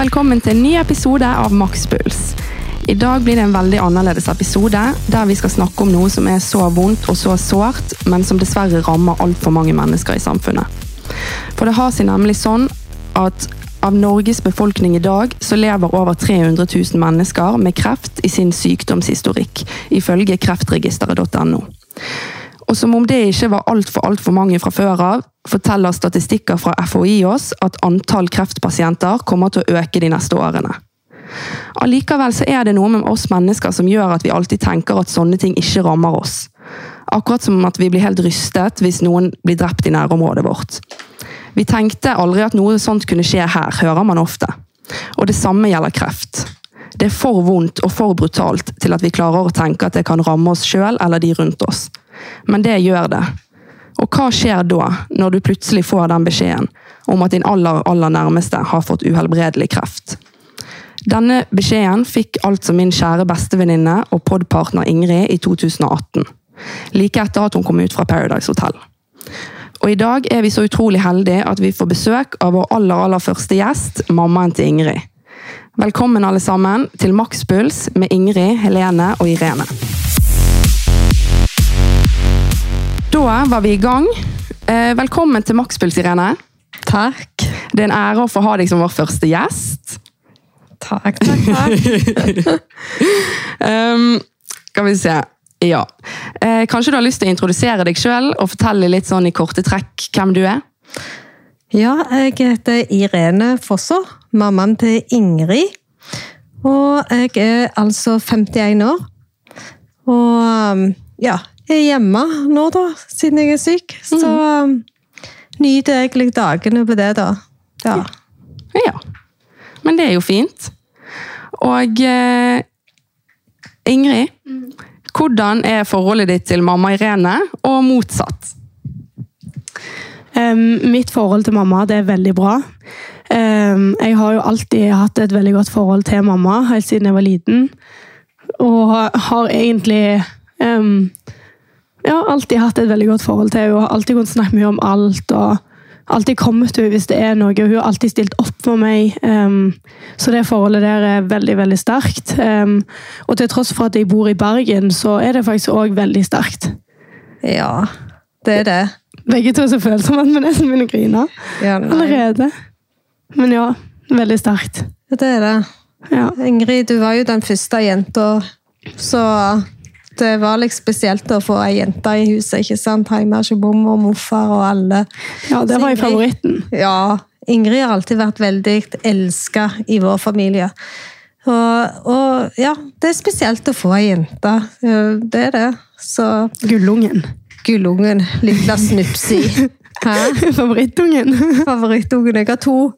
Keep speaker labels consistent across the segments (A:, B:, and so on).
A: velkommen til en ny episode av Makspuls. I dag blir det en veldig annerledes episode, der vi skal snakke om noe som er så vondt og så sårt, men som dessverre rammer altfor mange mennesker i samfunnet. For det har seg nemlig sånn at av Norges befolkning i dag så lever over 300 000 mennesker med kreft i sin sykdomshistorikk, ifølge kreftregisteret.no. Og som om det ikke var altfor altfor mange fra før av, forteller statistikker fra FHI oss at antall kreftpasienter kommer til å øke de neste årene. Allikevel så er det noe med oss mennesker som gjør at vi alltid tenker at sånne ting ikke rammer oss. Akkurat som at vi blir helt rystet hvis noen blir drept i nærområdet vårt. Vi tenkte aldri at noe sånt kunne skje her, hører man ofte. Og det samme gjelder kreft. Det er for vondt og for brutalt til at vi klarer å tenke at det kan ramme oss sjøl eller de rundt oss. Men det gjør det. Og hva skjer da, når du plutselig får den beskjeden om at din aller, aller nærmeste har fått uhelbredelig kreft? Denne beskjeden fikk altså min kjære bestevenninne og podpartner Ingrid i 2018. Like etter at hun kom ut fra Paradise Hotel. Og i dag er vi så utrolig heldige at vi får besøk av vår aller, aller første gjest, mammaen til Ingrid. Velkommen alle sammen til Makspuls med Ingrid, Helene og Irene. Da var vi i gang. Eh, velkommen til Makspuls, Irene.
B: Takk.
A: Det er en ære å få ha deg som vår første gjest.
B: Takk, takk, takk.
A: um, skal vi se. Ja. Eh, kanskje du har lyst til å introdusere deg sjøl og fortelle litt sånn i korte trekk hvem du er?
B: Ja, jeg heter Irene Fosså, mammaen til Ingrid. Og jeg er altså 51 år. Og um, ja, hjemme nå, da, siden jeg er syk. Så um, nyter egentlig dagene på det, da. Ja.
A: Ja. Men det er jo fint. Og eh, Ingrid, hvordan er forholdet ditt til mamma Irene, og motsatt?
C: Um, mitt forhold til mamma det er veldig bra. Um, jeg har jo alltid hatt et veldig godt forhold til mamma, helt siden jeg var liten. Og har egentlig em, ja, alltid hatt et veldig godt forhold til henne. og har Alltid kunnet snakke mye om alt. og Alltid kommet til henne hvis det er noe. Hun har alltid stilt opp for meg. Um, så det forholdet der er veldig veldig sterkt. Um, og til tross for at jeg bor i Bergen, så er det faktisk òg veldig sterkt.
B: ja, det er det.
C: Begge to er så følsomme at vi nesten begynner å grine.
B: Ja.
C: Allerede. Men ja, veldig sterkt.
B: Ja, det er det.
C: Ja.
B: Ingrid, du var jo den første jenta, så det var litt spesielt å få ei jente i huset. ikke sant? Hjemme hos mormor og morfar og alle.
C: ja, det var jo favoritten.
B: Ja, Ingrid har alltid vært veldig elska i vår familie. Og, og ja, det er spesielt å få ei jente. Det er det. Så
C: Gullungen.
B: gullungen, Lilla Snupsi. Hæ?
C: Favorittungen.
B: Favorittungen. Jeg har to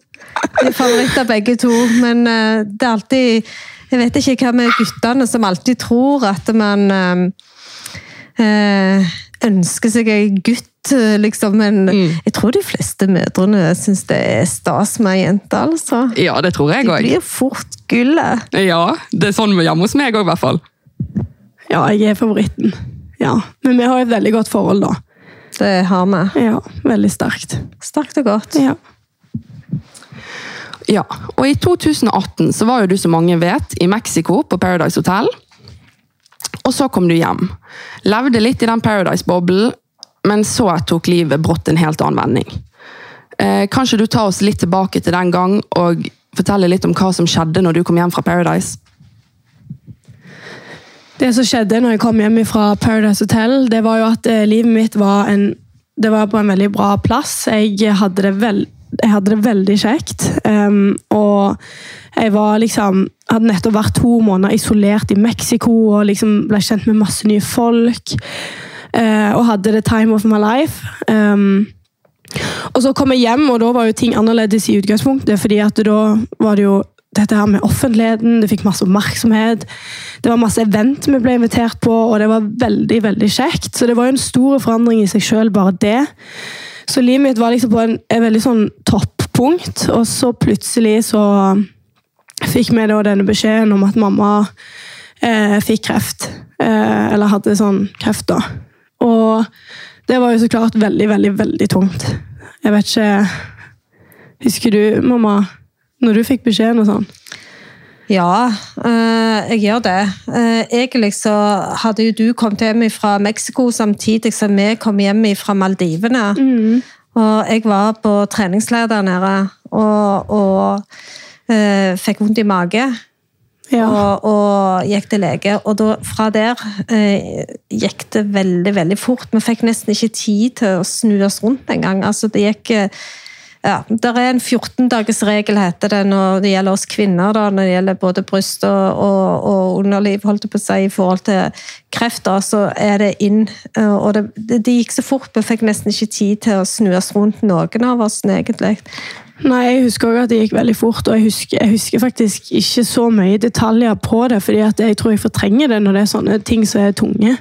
B: favoritter begge to, men eh, det er alltid Jeg vet ikke hva med guttene som alltid tror at man eh, eh, ønsker seg ei gutt, liksom. Men jeg tror de fleste mødrene syns det er stas med ei jente, altså.
A: Ja, det tror jeg
B: De blir fort gullet.
A: Ja, det er sånn hjemme hos meg òg, i hvert fall.
C: Ja, jeg er favoritten. Ja, Men vi har et veldig godt forhold, da.
B: Det har vi.
C: Ja, Veldig sterkt.
B: Sterkt og godt.
C: Ja.
A: Ja, og I 2018 så var jo du, som mange vet, i Mexico på Paradise Hotel. Og så kom du hjem. Levde litt i den Paradise-boblen, men så tok livet brått en helt annen vending. Eh, kanskje du tar oss litt tilbake til den gang og forteller litt om hva som skjedde når du kom hjem fra Paradise?
C: Det som skjedde når jeg kom hjem fra Paradise Hotel, det var jo at eh, livet mitt var, en, det var på en veldig bra plass. Jeg hadde det, vel, jeg hadde det veldig kjekt. Um, og jeg var liksom, hadde nettopp vært to måneder isolert i Mexico og liksom ble kjent med masse nye folk. Uh, og hadde the time of my life. Um, og så kom jeg hjem, og da var jo ting annerledes i utgangspunktet. fordi at da var det jo dette her med offentligheten, det fikk masse oppmerksomhet. Det var masse event vi ble invitert på, og det var veldig veldig kjekt. Så det var jo en stor forandring i seg sjøl, bare det. Så livet mitt var liksom på en, en veldig sånn toppunkt, og så plutselig så fikk vi da denne beskjeden om at mamma eh, fikk kreft. Eh, eller hadde sånn kreft, da. Og det var jo så klart veldig, veldig, veldig tungt. Jeg vet ikke Husker du, mamma, når du fikk beskjeden og sånn?
B: Ja, eh, jeg gjør det. Eh, egentlig så hadde jo du kommet hjem fra Mexico samtidig som vi kom hjem fra Maldivene. Og jeg var på treningsleir der nede og, og eh, fikk vondt i mage.
C: Ja.
B: Og, og gikk til lege. Og da, fra der eh, gikk det veldig veldig fort. Vi fikk nesten ikke tid til å snu oss rundt engang. Altså, det gikk eh, ja, Det er en 14-dagersregel, heter det, når det gjelder oss kvinner. Da, når det gjelder både bryst og, og, og underliv, holdt jeg på å si, i forhold til kreft. Da, så er det inn. eh, Og det, det, gikk så fort. Vi fikk nesten ikke tid til å snu oss rundt, noen av oss, egentlig.
C: Nei, Jeg husker også at det gikk veldig fort, og jeg husker, jeg husker faktisk ikke så mye detaljer på det, fordi jeg tror jeg fortrenger det når det er sånne ting som er tunge.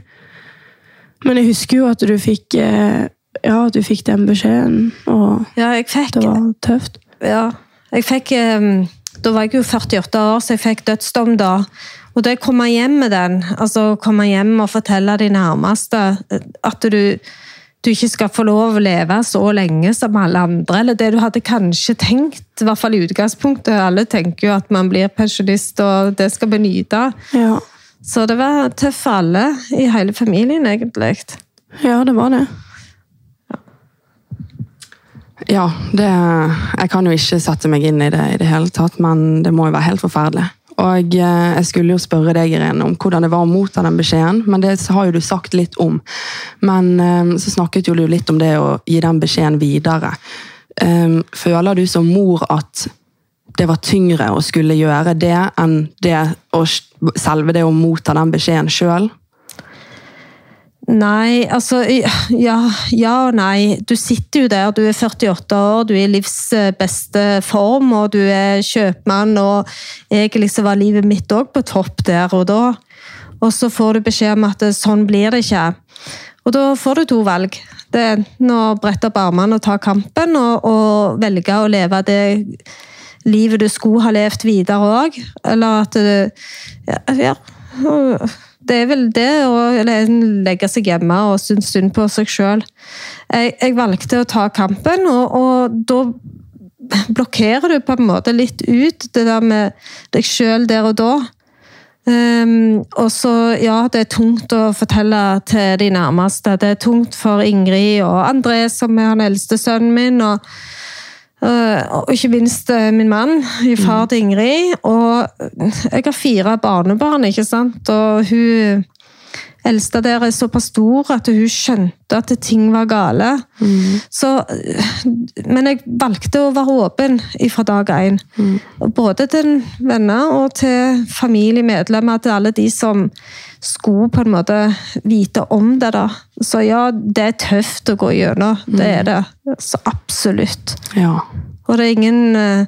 C: Men jeg husker jo at du fikk eh, ja, du fikk den beskjeden, og
B: Ja, fikk
C: det var tøft.
B: Ja, jeg fikk eh, Da var jeg jo 48 år, så jeg fikk dødsdom da. Og det å komme hjem med den, altså komme hjem og fortelle de nærmeste eh, at du, du ikke skal få lov å leve så lenge som alle andre, eller det du hadde kanskje tenkt, i hvert fall i utgangspunktet. Alle tenker jo at man blir pensjonist, og det skal vi nyte.
C: Ja.
B: Så det var tøft for alle i hele familien, egentlig.
C: ja, det var det.
A: Ja, det, jeg kan jo ikke sette meg inn i det i det hele tatt, men det må jo være helt forferdelig. Og eh, Jeg skulle jo spørre deg Irene, om hvordan det var å motta den beskjeden, men det har jo du sagt litt om. Men eh, så snakket jo du litt om det å gi den beskjeden videre. Eh, Føler du som mor at det var tyngre å skulle gjøre det enn det å, selve det å motta den beskjeden sjøl?
B: Nei, altså ja, ja og nei. Du sitter jo der, du er 48 år, du er i livs eh, beste form, og du er kjøpmann, og egentlig så var livet mitt òg på topp der og da. Og så får du beskjed om at det- sånn blir det ikke. Og da får du to valg. Det er enten å brette opp armene og ta kampen, og, og velge å leve det livet du skulle ha levd videre òg, eller at du ja, ja, det er vel det å legge seg hjemme og synes synd på seg sjøl. Jeg, jeg valgte å ta kampen, og, og da blokkerer du på en måte litt ut det der med deg sjøl der og da. Um, og så, ja, det er tungt å fortelle til de nærmeste. Det er tungt for Ingrid og André, som er han eldste sønnen min. og Eh, og ikke minst eh, min mann, far til Ingrid. Og jeg har fire barnebarn, ikke sant. Og hun eldste der er såpass stor at hun skjønte at ting var gale. Så, men jeg valgte å være åpen fra dag én. Både til venner og til familiemedlemmer, til alle de som skulle på en måte vite om det. da. Så ja, det er tøft å gå gjennom. Det er det. Så absolutt.
A: Ja.
B: Og det er ingen eh,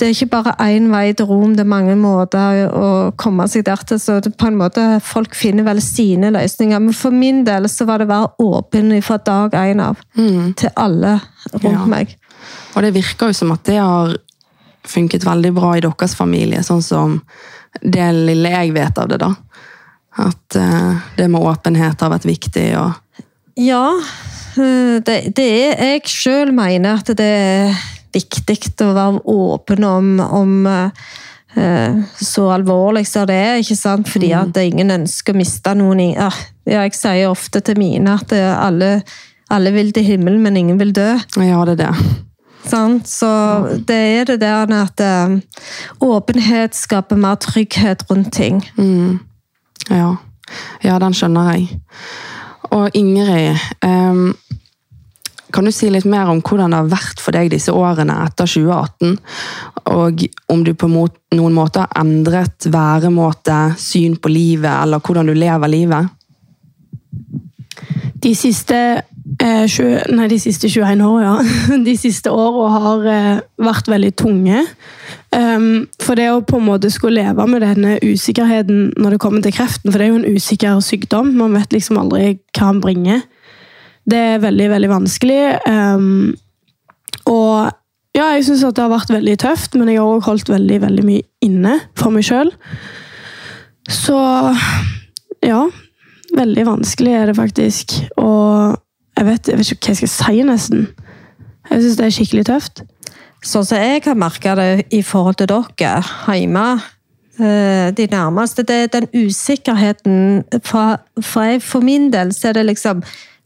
B: Det er ikke bare én vei til Rom, det er mange måter å komme seg der til. Så på en måte, folk finner vel sine løsninger. Men for min del så var det å være åpen fra dag én av. Til alle rundt
A: Ja.
B: meg.
A: Og det virker jo som at det har funket veldig bra i deres familie, sånn som det lille jeg vet av det, da. At uh, det med åpenhet har vært viktig, og
B: Ja, eh, det, det er Jeg sjøl mener at det er viktig å være åpen om, om eh, så alvorlig som det er, ikke sant? Fordi at ingen ønsker å miste noen ja, Jeg sier ofte til mine at eh, alle, alle vil til himmelen, men ingen vil dø.
A: ja, det er det.
B: Sant? Så det er det der at eh, åpenhet skaper mer trygghet rundt ting.
A: Ja. ja, den skjønner jeg. Og Ingrid, ehm, kan du si litt mer om hvordan det har vært for deg disse årene etter 2018? Og om du på noen måte har endret væremåte, syn på livet, eller hvordan du lever livet?
C: De siste, eh, 20, nei, de siste 21 år, ja. De siste årene har eh, vært veldig tunge. Um, for det å på en måte skulle leve med denne usikkerheten når det kommer til kreften, for det er jo en usikker sykdom, man vet liksom aldri hva den bringer. Det er veldig, veldig vanskelig. Um, og ja, jeg syns det har vært veldig tøft, men jeg har også holdt veldig, veldig mye inne for meg sjøl. Så ja, veldig vanskelig er det faktisk. Og jeg vet, jeg vet ikke hva jeg skal si, nesten. Jeg syns det er skikkelig tøft.
B: sånn som jeg har merka det i forhold til dere hjemme, eh, de nærmeste, det er den usikkerheten fra, For, jeg, For min del så er det liksom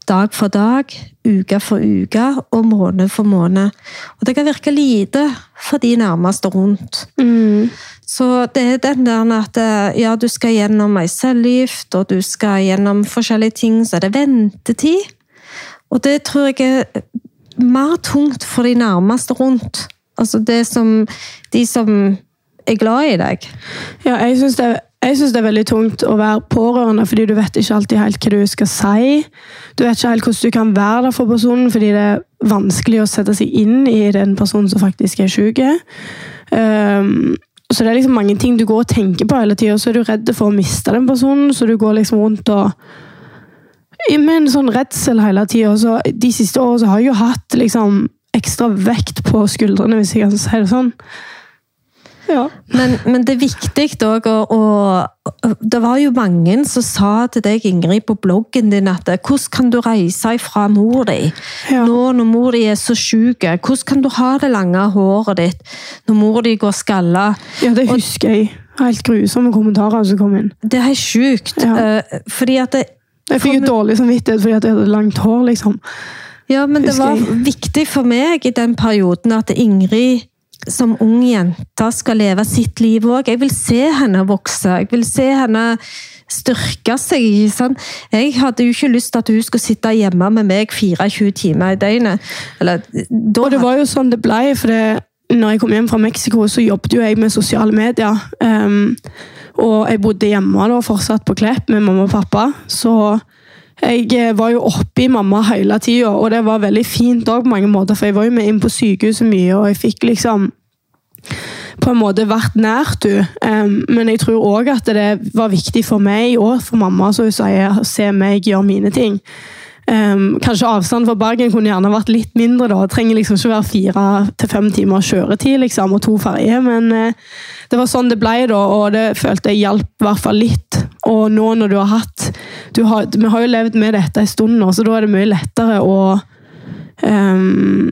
B: dag for dag, uke for uke og måned for måned. Og det kan virke lite for de nærmeste rundt. Så det er den der at eh, ja, du skal gjennom ei cellegift, og du skal gjennom forskjellige ting, så er det ventetid. Og det tror jeg er mer tungt for de nærmeste rundt. Altså det som De som er glad i deg.
C: Ja, jeg syns det, jeg synes det er veldig tungt å være pårørende, fordi du vet ikke alltid helt hva du skal si. Du vet ikke helt hvordan du kan være der for personen, fordi det er vanskelig å sette seg inn i den personen som faktisk er syk. Um, så det er liksom mange ting du går og tenker på hele tida, så er du redd for å miste den personen, så du går liksom rundt og med en sånn redsel hele tida. De siste årene har jeg jo hatt liksom ekstra vekt på skuldrene, hvis jeg kan si det sånn. Ja.
B: Men, men det er viktig òg å, Det var jo mange som sa til deg, Ingrid, på bloggen din at hvordan kan du reise ifra mor di
C: Ja.
B: nå når mor di er så syk? Hvordan kan du ha det lange håret ditt når mor di går skalla?
C: ja, det husker jeg. Helt grusomme kommentarer som kom inn.
B: Det er helt sjukt.
C: Ja.
B: eh, fordi at det,
C: Jeg fikk jo dårlig samvittighet fordi at jeg hadde langt hår, liksom.
B: Ja, men det var viktig for meg i den perioden at Ingrid som ung jente skal leve sitt liv òg. Jeg vil se henne vokse. Jeg vil se henne styrke seg. sant? Jeg hadde jo ikke lyst til at hun skulle sitte hjemme med meg 24 timer i døgnet. Eller,
C: Og det var jo sånn det ble, for det, når jeg kom hjem fra Mexico, så jobbet jo jeg med sosiale medier. Um, og jeg bodde hjemme da, fortsatt på Klepp med mamma og pappa. Så jeg eh, var jo oppe i mamma hele tida, og det var veldig fint òg på mange måter. For jeg var jo med inn på sykehuset mye, og jeg fikk liksom på en måte vært nært henne. Men jeg tror òg at det var viktig for meg og for mamma så hun sier, å se meg gjøre mine ting. Kanskje avstanden fra Bergen kunne gjerne vært litt mindre. da. Trenger liksom ikke være fire til fem timer kjøretid liksom, og to ferger. Men eh, det var sånn det ble, da, og det følte jeg hjalp i hvert fall litt. Og nå når du har hatt du har, Vi har jo levd med dette en stund nå, så da er det mye lettere å um,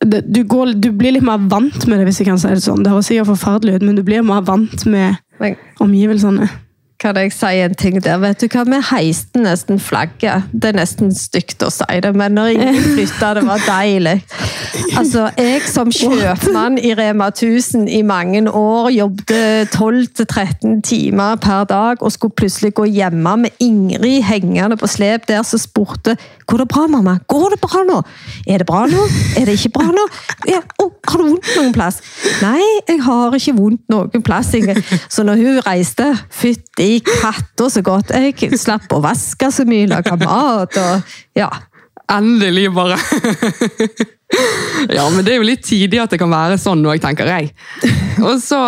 C: det, du, går, du blir litt mer vant med det, hvis jeg kan si det sånn. Det høres sikkert forferdelig ut, men du blir mer vant med omgivelsene.
B: Kan jeg si en ting der? Vet du hva, Vi heiste nesten flagget. Det er nesten stygt å si det, men når ingen flytta, det var deilig. Altså, Jeg som kjøpmann i Rema 1000 i mange år jobbet 12-13 timer per dag og skulle plutselig gå hjemme med Ingrid hengende på slep der som spurte Går det bra, mamma? Går det bra nå? Er det bra nå? Er det ikke bra nå? Ja, å, har du vondt noen plass? Nei, jeg har ikke vondt noen plass. Ingrid. Så når hun reiste, fytti katta så godt. Jeg slapp å vaske så mye, lage mat og ja.
A: Endelig, bare. ja, men det er jo litt tidlig at det kan være sånn òg, tenker jeg. Og så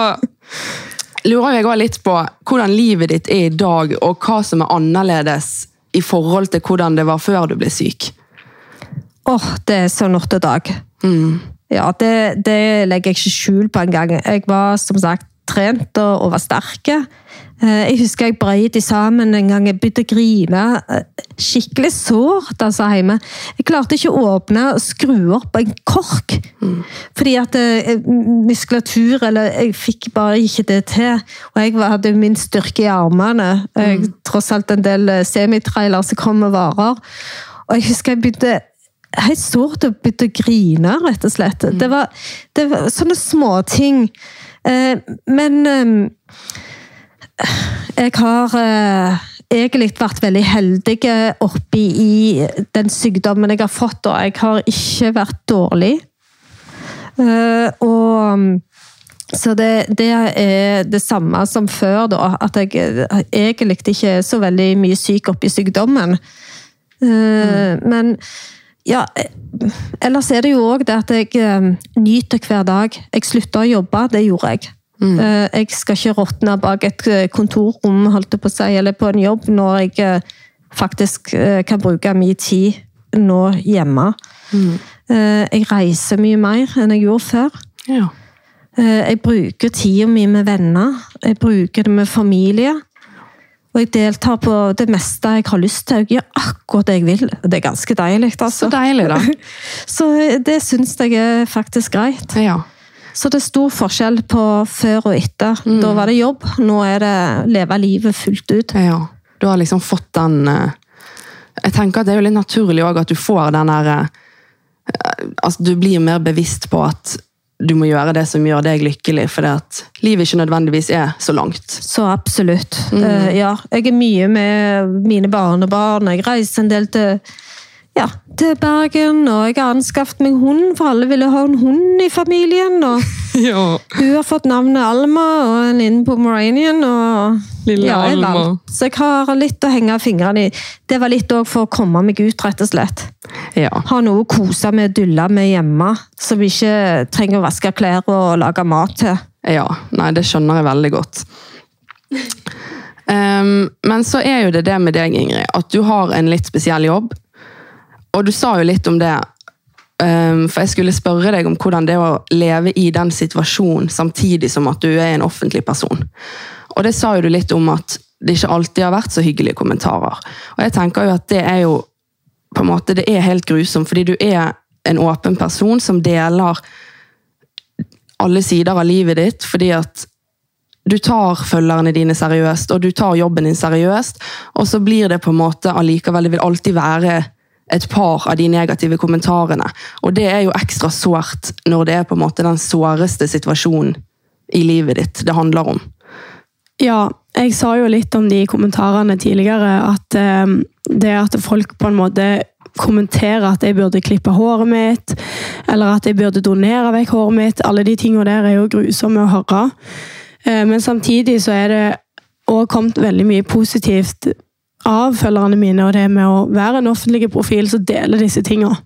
A: lurer jeg også litt på hvordan livet ditt er i dag, og hva som er annerledes i forhold til hvordan det var før du ble syk.
B: Åh, det er så natt og dag.
A: Mm.
B: Ja, det, det legger jeg ikke skjul på engang. Jeg var som sagt trent og, og var sterk. Eh, Jeg husker jeg brøyt sammen en gang. Jeg begynte å grine. eh, Skikkelig sårt altså, hjemme. Jeg klarte ikke å åpne og skru opp en kork. Fordi at eh, muskulatur eller Jeg fikk bare ikke det til. Og jeg hadde min styrke i armene. Jeg, tross alt en del semitrailere som kom med varer. Og jeg husker jeg begynte helt sårt og begynte å grine, rett og slett. Det, var, det var sånne småting. Eh, men eh, jeg har eh, egentlig vært veldig heldig oppi i den sykdommen jeg har fått, og jeg har ikke vært dårlig. Eh, og så det, det er det samme som før, da. At jeg egentlig ikke er så veldig mye syk oppi sykdommen. Mm. Men ja, eh, ellers er det jo òg det at jeg eh, nyter hver dag. Jeg slutta å jobbe, det gjorde jeg. Mm. Jeg skal ikke råtne bak et eh, kontorrom holdt på å si, eller på en jobb når jeg eh, faktisk eh, kan bruke mye tid nå hjemme. Mm. Jeg reiser mye mer enn jeg gjorde før.
A: Ja.
B: Eh, Jeg bruker tida mi med venner. Jeg bruker det med familie. Og jeg deltar på det meste jeg har lyst til. Jeg gjør akkurat det jeg vil. og Det er ganske deilig. altså.
A: Så deilig, da.
B: Så det syns jeg er faktisk greit.
A: Ja.
B: Så det er stor forskjell på før og etter.
A: Mm.
B: Da var det jobb, nå er det leve livet fullt ut.
A: ja. Du har liksom fått den eh, Jeg tenker at det er jo litt naturlig òg at du får den der eh, Altså, du blir mer bevisst på at du må gjøre det som gjør deg lykkelig, for at livet ikke nødvendigvis er så langt.
B: Så absolutt.
A: Mm.
B: Uh, ja, jeg er mye med mine barnebarn. Jeg reiser en del til, ja, til Bergen, og jeg har anskaffet meg hund, for alle ville ha en hund i familien. Og
A: Ja.
B: hun har fått navnet Alma og en på pomeranian. Og,
A: Lille
B: ja, jeg vant. Så jeg har litt å henge fingrene i. Det var litt òg for å komme meg ut, rett og slett.
A: ja.
B: Ha noe å kose med og dulle med hjemme, som vi ikke trenger å vaske klær og lage mat til.
A: Ja, nei, det skjønner jeg veldig godt. um, men så er jo det det med deg, Ingrid, at du har en litt spesiell jobb. Og du sa jo litt om det, um, for jeg skulle spørre deg om hvordan det er å leve i den situasjonen samtidig som at du er en offentlig person. Og det sa jo du litt om at det ikke alltid har vært så hyggelige kommentarer. Og jeg tenker jo at det er jo på en måte, det er helt grusomt, fordi du er en åpen person som deler alle sider av livet ditt, fordi at du tar følgerne dine seriøst, og du tar jobben din seriøst, og så blir det på en måte allikevel, det vil alltid være et par av de negative kommentarene. Og det er jo ekstra sårt når det er på en måte den såreste situasjonen i livet ditt det handler om.
C: Ja, jeg sa jo litt om de kommentarene tidligere, at eh, det at folk på en måte kommenterer at jeg burde klippe håret mitt, eller at jeg burde donere vekk håret mitt, alle de tingene der er jo grusomme å høre. Eh, men samtidig så er det også kommet veldig mye positivt av følgerne mine, og det med å være en offentlig profil som deler disse tingene.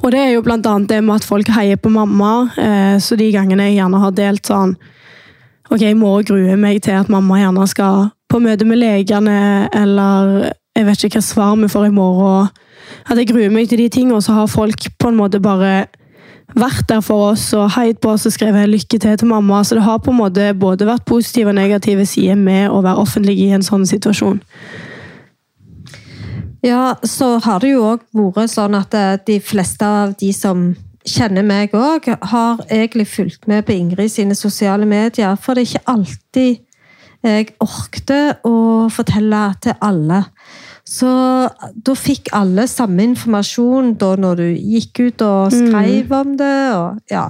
C: Og det er jo blant annet det med at folk heier på mamma, eh, så de gangene jeg gjerne har delt sånn Ok, i morgen gruer jeg meg til at mamma gjerne skal på møte med legene, eller jeg vet ikke hva svar vi får i morgen. At jeg gruer meg til de tingene, og så har folk på en måte bare vært der for oss og heid på oss og skrevet 'lykke til' til mamma. Så det har på en måte både vært positive og negative sider med å være offentlig i en sånn situasjon.
B: Ja, så har det jo òg vært sånn at eh, de fleste av de som kjenner meg òg, har egentlig fulgt med på Ingrid sine sosiale medier. For det er ikke alltid jeg orkte å fortelle til alle. Så da fikk alle samme informasjon da når du gikk ut og skrev om det. Og, ja.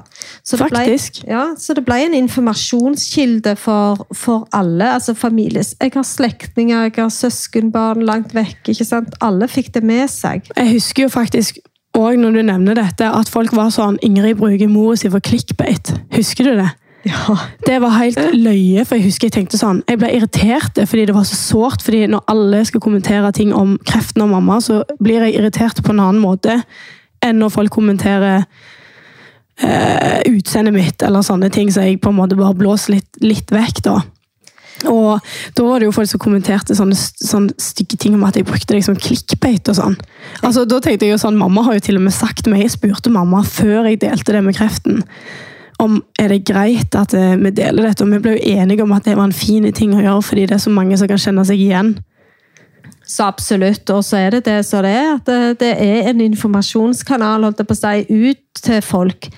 B: så det. Ble, ja, så det ble en informasjonskilde for, for alle. altså families. Jeg har slektninger, jeg har søskenbarn langt vekk. ikke sant? Alle fikk det med seg.
C: Jeg husker jo faktisk òg når du nevner dette, at folk var sånn 'Ingrid bruker mora si for clickbait'. Husker du det?
B: Ja.
C: Det var helt løye, for jeg husker jeg tenkte sånn Jeg ble irritert fordi det var så sårt. fordi når alle skal kommentere ting om kreften og mamma, så blir jeg irritert på en annen måte enn når folk kommenterer eh, utseendet mitt eller sånne ting, så jeg på en måte bare blåser litt, litt vekk, da. Og da var det jo folk som kommenterte sånne, sånne stygge ting om at jeg brukte liksom clickbait og sånn. Altså, da tenkte jeg jo sånn, Mamma har jo til og med sagt meg, jeg spurte mamma før jeg delte det med kreften, om er det greit at eh, vi deler dette. Og vi ble jo enige om at det var en fin ting å gjøre, fordi det er så mange som kan kjenne seg igjen.
B: Så absolutt. Og så er det det som det er. At det, det er en informasjonskanal holdt jeg på å si, ut til folk.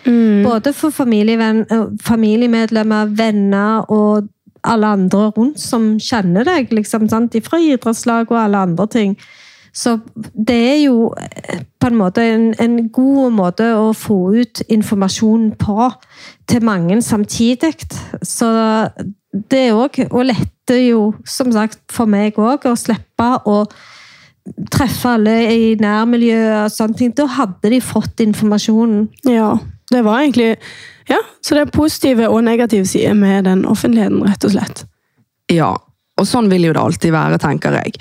B: Både for eh, familiemedlemmer, venner og alle andre rundt som kjenner deg. liksom, sant? Fra idrettslag og alle andre ting. Så det er jo eh, på en måte en, en god måte å få ut informasjon på til mange samtidig. Så det er òg Og letter jo, som sagt, for meg òg å slippe å treffe alle i nærmiljøet og sånne ting. Da hadde de fått informasjonen.
C: Ja, det var egentlig Ja, så det er positive og negative sider med den offentligheten, rett og slett.
A: Ja, og sånn vil jo det alltid være, tenker jeg.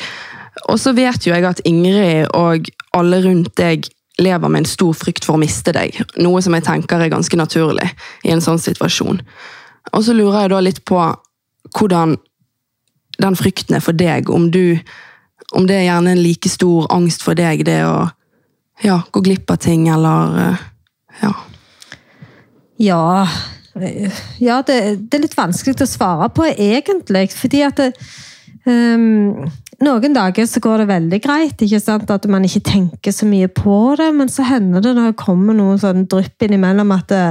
A: Og så vet jo jeg at Ingrid og alle rundt deg lever med en stor frykt for å miste deg. Noe som jeg tenker er ganske naturlig i en sånn situasjon. Og så lurer jeg da litt på hvordan den frykten er for deg. Om, du, om det er gjerne en like stor angst for deg, det å ja, gå glipp av ting, eller eh, ja.
B: Ja Ja, det, det er litt vanskelig å svare på, egentlig. Fordi at det, Um, noen dager så går det veldig greit, ikke sant? at man ikke tenker så mye på det, men så hender det når det kommer noen sånn drypp innimellom at det,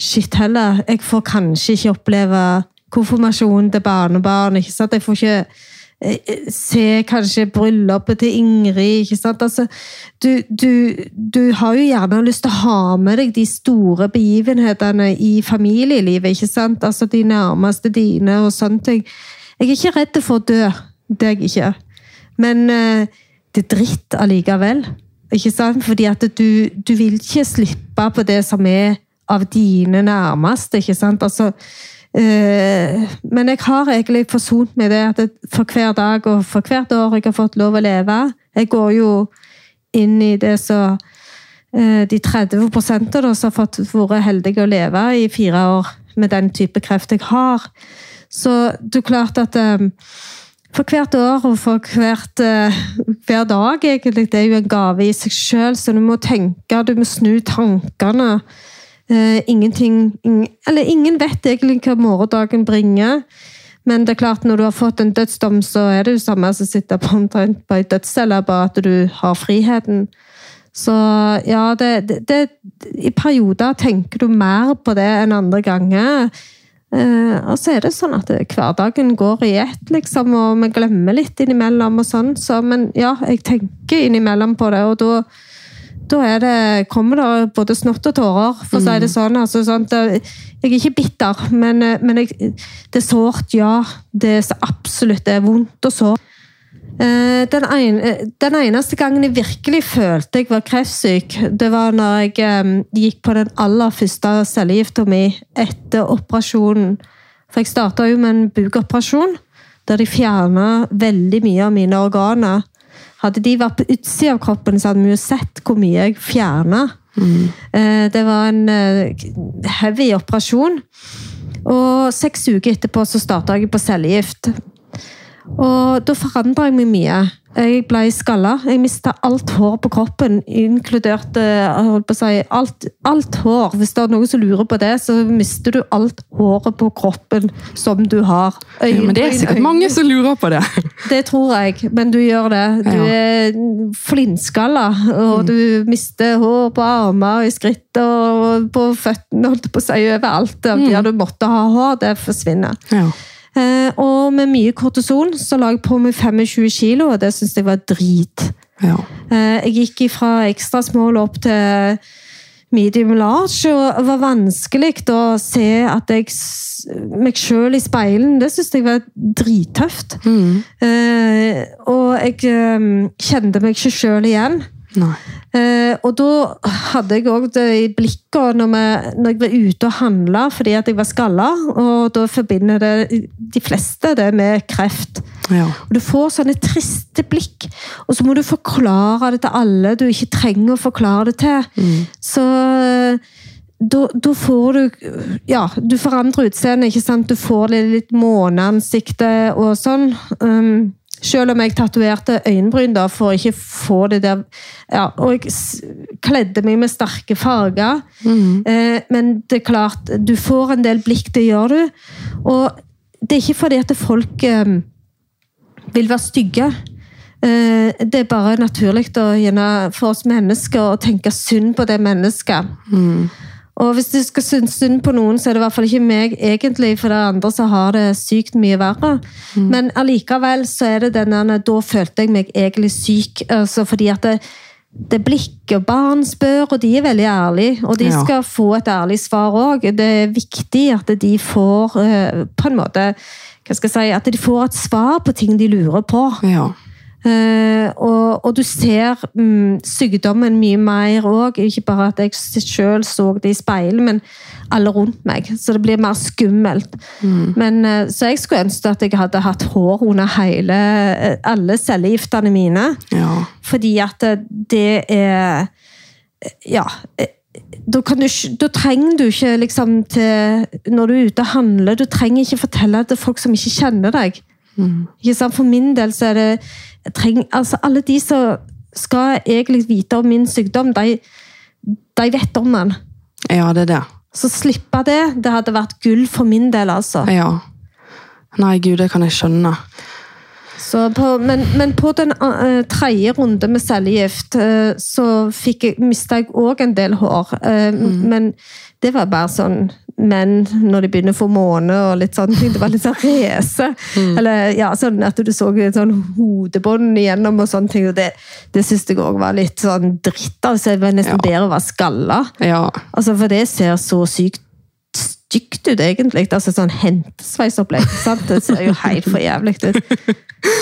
B: shit heller, jeg får kanskje ikke oppleve konfirmasjonen til barnebarn. ikke sant? Jeg får ikke se kanskje bryllupet til Ingrid. ikke sant? Altså, du, du, du, har jo gjerne lyst til å ha med deg de store begivenhetene i familielivet. ikke sant? Altså De nærmeste dine og sånne ting. Jeg er ikke redd for å dø. Det er jeg ikke. Men uh, det er dritt allikevel. Ikke sant? Fordi at du, du, vil ikke slippe på det som er av dine nærmeste. ikke sant? Altså, men jeg har egentlig forsont med det at for hver dag og for hvert år jeg har fått lov å leve Jeg går jo inn i det så uh, De 30 da, som har fått vært heldige å leve i fire år med den type kreft jeg har. Så det er klart at um, for hvert år og for hvert, hver dag, egentlig, det er jo en gave i seg sjøl, så du må tenke, du må snu tankene. Uh, ingenting ingen, Eller ingen vet egentlig hva morgendagen bringer. Men det er klart, når du har fått en dødsdom, så er det jo samme som sitter på, på ei dødscelle, bare at du har friheten. Så ja, det, det, det, I perioder tenker du mer på det enn andre ganger. Uh, og så er det sånn at hverdagen går i ett, liksom, og vi glemmer litt innimellom. og sånn, så, Men ja, jeg tenker innimellom på det, og da, da det, kommer det både snott og tårer, for å si det mm. sånn. Altså, sånn jeg er ikke bitter, men, eh, men jeg, det er sårt, ja. Det er så absolutt det er vondt og sårt. Eh, den, en, eh, den, eneste gangen jeg virkelig følte jeg var kreftsyk, det var når jeg gikk på den aller første cellegifta mi etter operasjonen. For jeg starta jo med en bukoperasjon der de fjerna veldig mye av mine organer. Hadde de vært på utsida av kroppen, så hadde vi jo sett hvor mye jeg fjerna. Mm. Uh, det var en uh, heavy operasjon. Og seks uker etterpå så starta jeg på cellegift. Og da forandra jeg meg mye. Jeg ble skalla. Jeg mista alt hår på kroppen, inkludert holdt på å si, alt, alt, hår. Hvis det er noen som lurer på det, så mister du alt håret på kroppen som du har.
A: Øy, ja, men Det er sikkert øy, mange som lurer på det.
B: Det tror jeg, men du gjør det. Du ja. er flintskalla, og mm. du mister hår på armer, og i skritt og på føttene, holdt på å si, overalt. Der mm. du måtte ha hår, det forsvinner. Ja. Eh, og med mye kortison så la jeg på meg 25 kilo, og det syntes jeg var drit. Ja. Eh, jeg gikk fra ekstra small opp til medium large, og det var vanskelig å se at jeg meg sjøl i speilen. Det syntes jeg var drittøft. Mm. Eh, og jeg kjente meg ikke sjøl igjen. Eh, og da hadde jeg òg det i blikket når, når, jeg var ute og handla fordi at jeg var skalla. Og da forbinder det de fleste det med kreft. Ja. Og Du får sånne triste blikk, og så må du forklare det til alle du ikke trenger å forklare det til. Mm. Så da, da, får du Ja, du forandrer utseendet, ikke sant? Du får litt måneansiktet og sånn. Um, selv om jeg tatoverte øyenbryn da, for å ikke få det der ja, Og jeg kledde meg med sterke farger. Mm. Eh, men det er klart, du får en del blikk, det gjør du. Og det er ikke fordi at folk eh, vil være stygge. Eh, det er bare naturlig for oss mennesker å tenke synd på det mennesket. Mm. Og hvis du skal synes synd på noen, så er det i hvert fall ikke meg, egentlig, for det er andre som har det sykt mye verre. Mm. Men allikevel så er det denne Da følte jeg meg egentlig syk, altså fordi at det, det blikket barn spør, og de er veldig ærlige. Og de skal få et ærlig svar òg. Det er viktig at de får uh, på en måte hva skal jeg si, At de får et svar på ting de lurer på. Ja. Uh, og, og, du ser um, sykdommen mye mer òg. Ikke bare at jeg selv så det i speilet, men alle rundt meg. Så det blir mer skummelt. Mm. Men, uh, så jeg skulle ønske at jeg hadde hatt hår under hele, uh, alle cellegiftene mine. Ja. Fordi at det er Ja. Da, du, da, trenger du ikke liksom til Når du er ute og handler, du trenger ikke fortelle til folk som ikke kjenner deg. Mm. For min del så er det treng, altså Alle de som skal egentlig vite om min sykdom, de, de vet om den.
A: Ja, det er det.
B: Så slippe det, det hadde vært gull for min del, altså.
A: Ja. Nei, gud, det kan jeg skjønne.
B: Så på, men, men på den uh, tredje runde med cellegift uh, så fikk jeg, mista jeg òg en del hår. Uh, Men det var bare sånn menn når de begynner å få måne og litt sånne ting. Det var litt sånn race. Eller ja, sånn at du så et sånn hodebånd igjennom og sånne ting. og Det, det syns jeg òg var litt sånn dritt. Altså, det var nesten
A: Ja.
B: bedre å være skalla.
A: Ja.
B: Altså, for det ser så sykt stygt ut, egentlig. Altså sånn hentesveisopplegg. sant? Det ser jo helt for jævlig ut.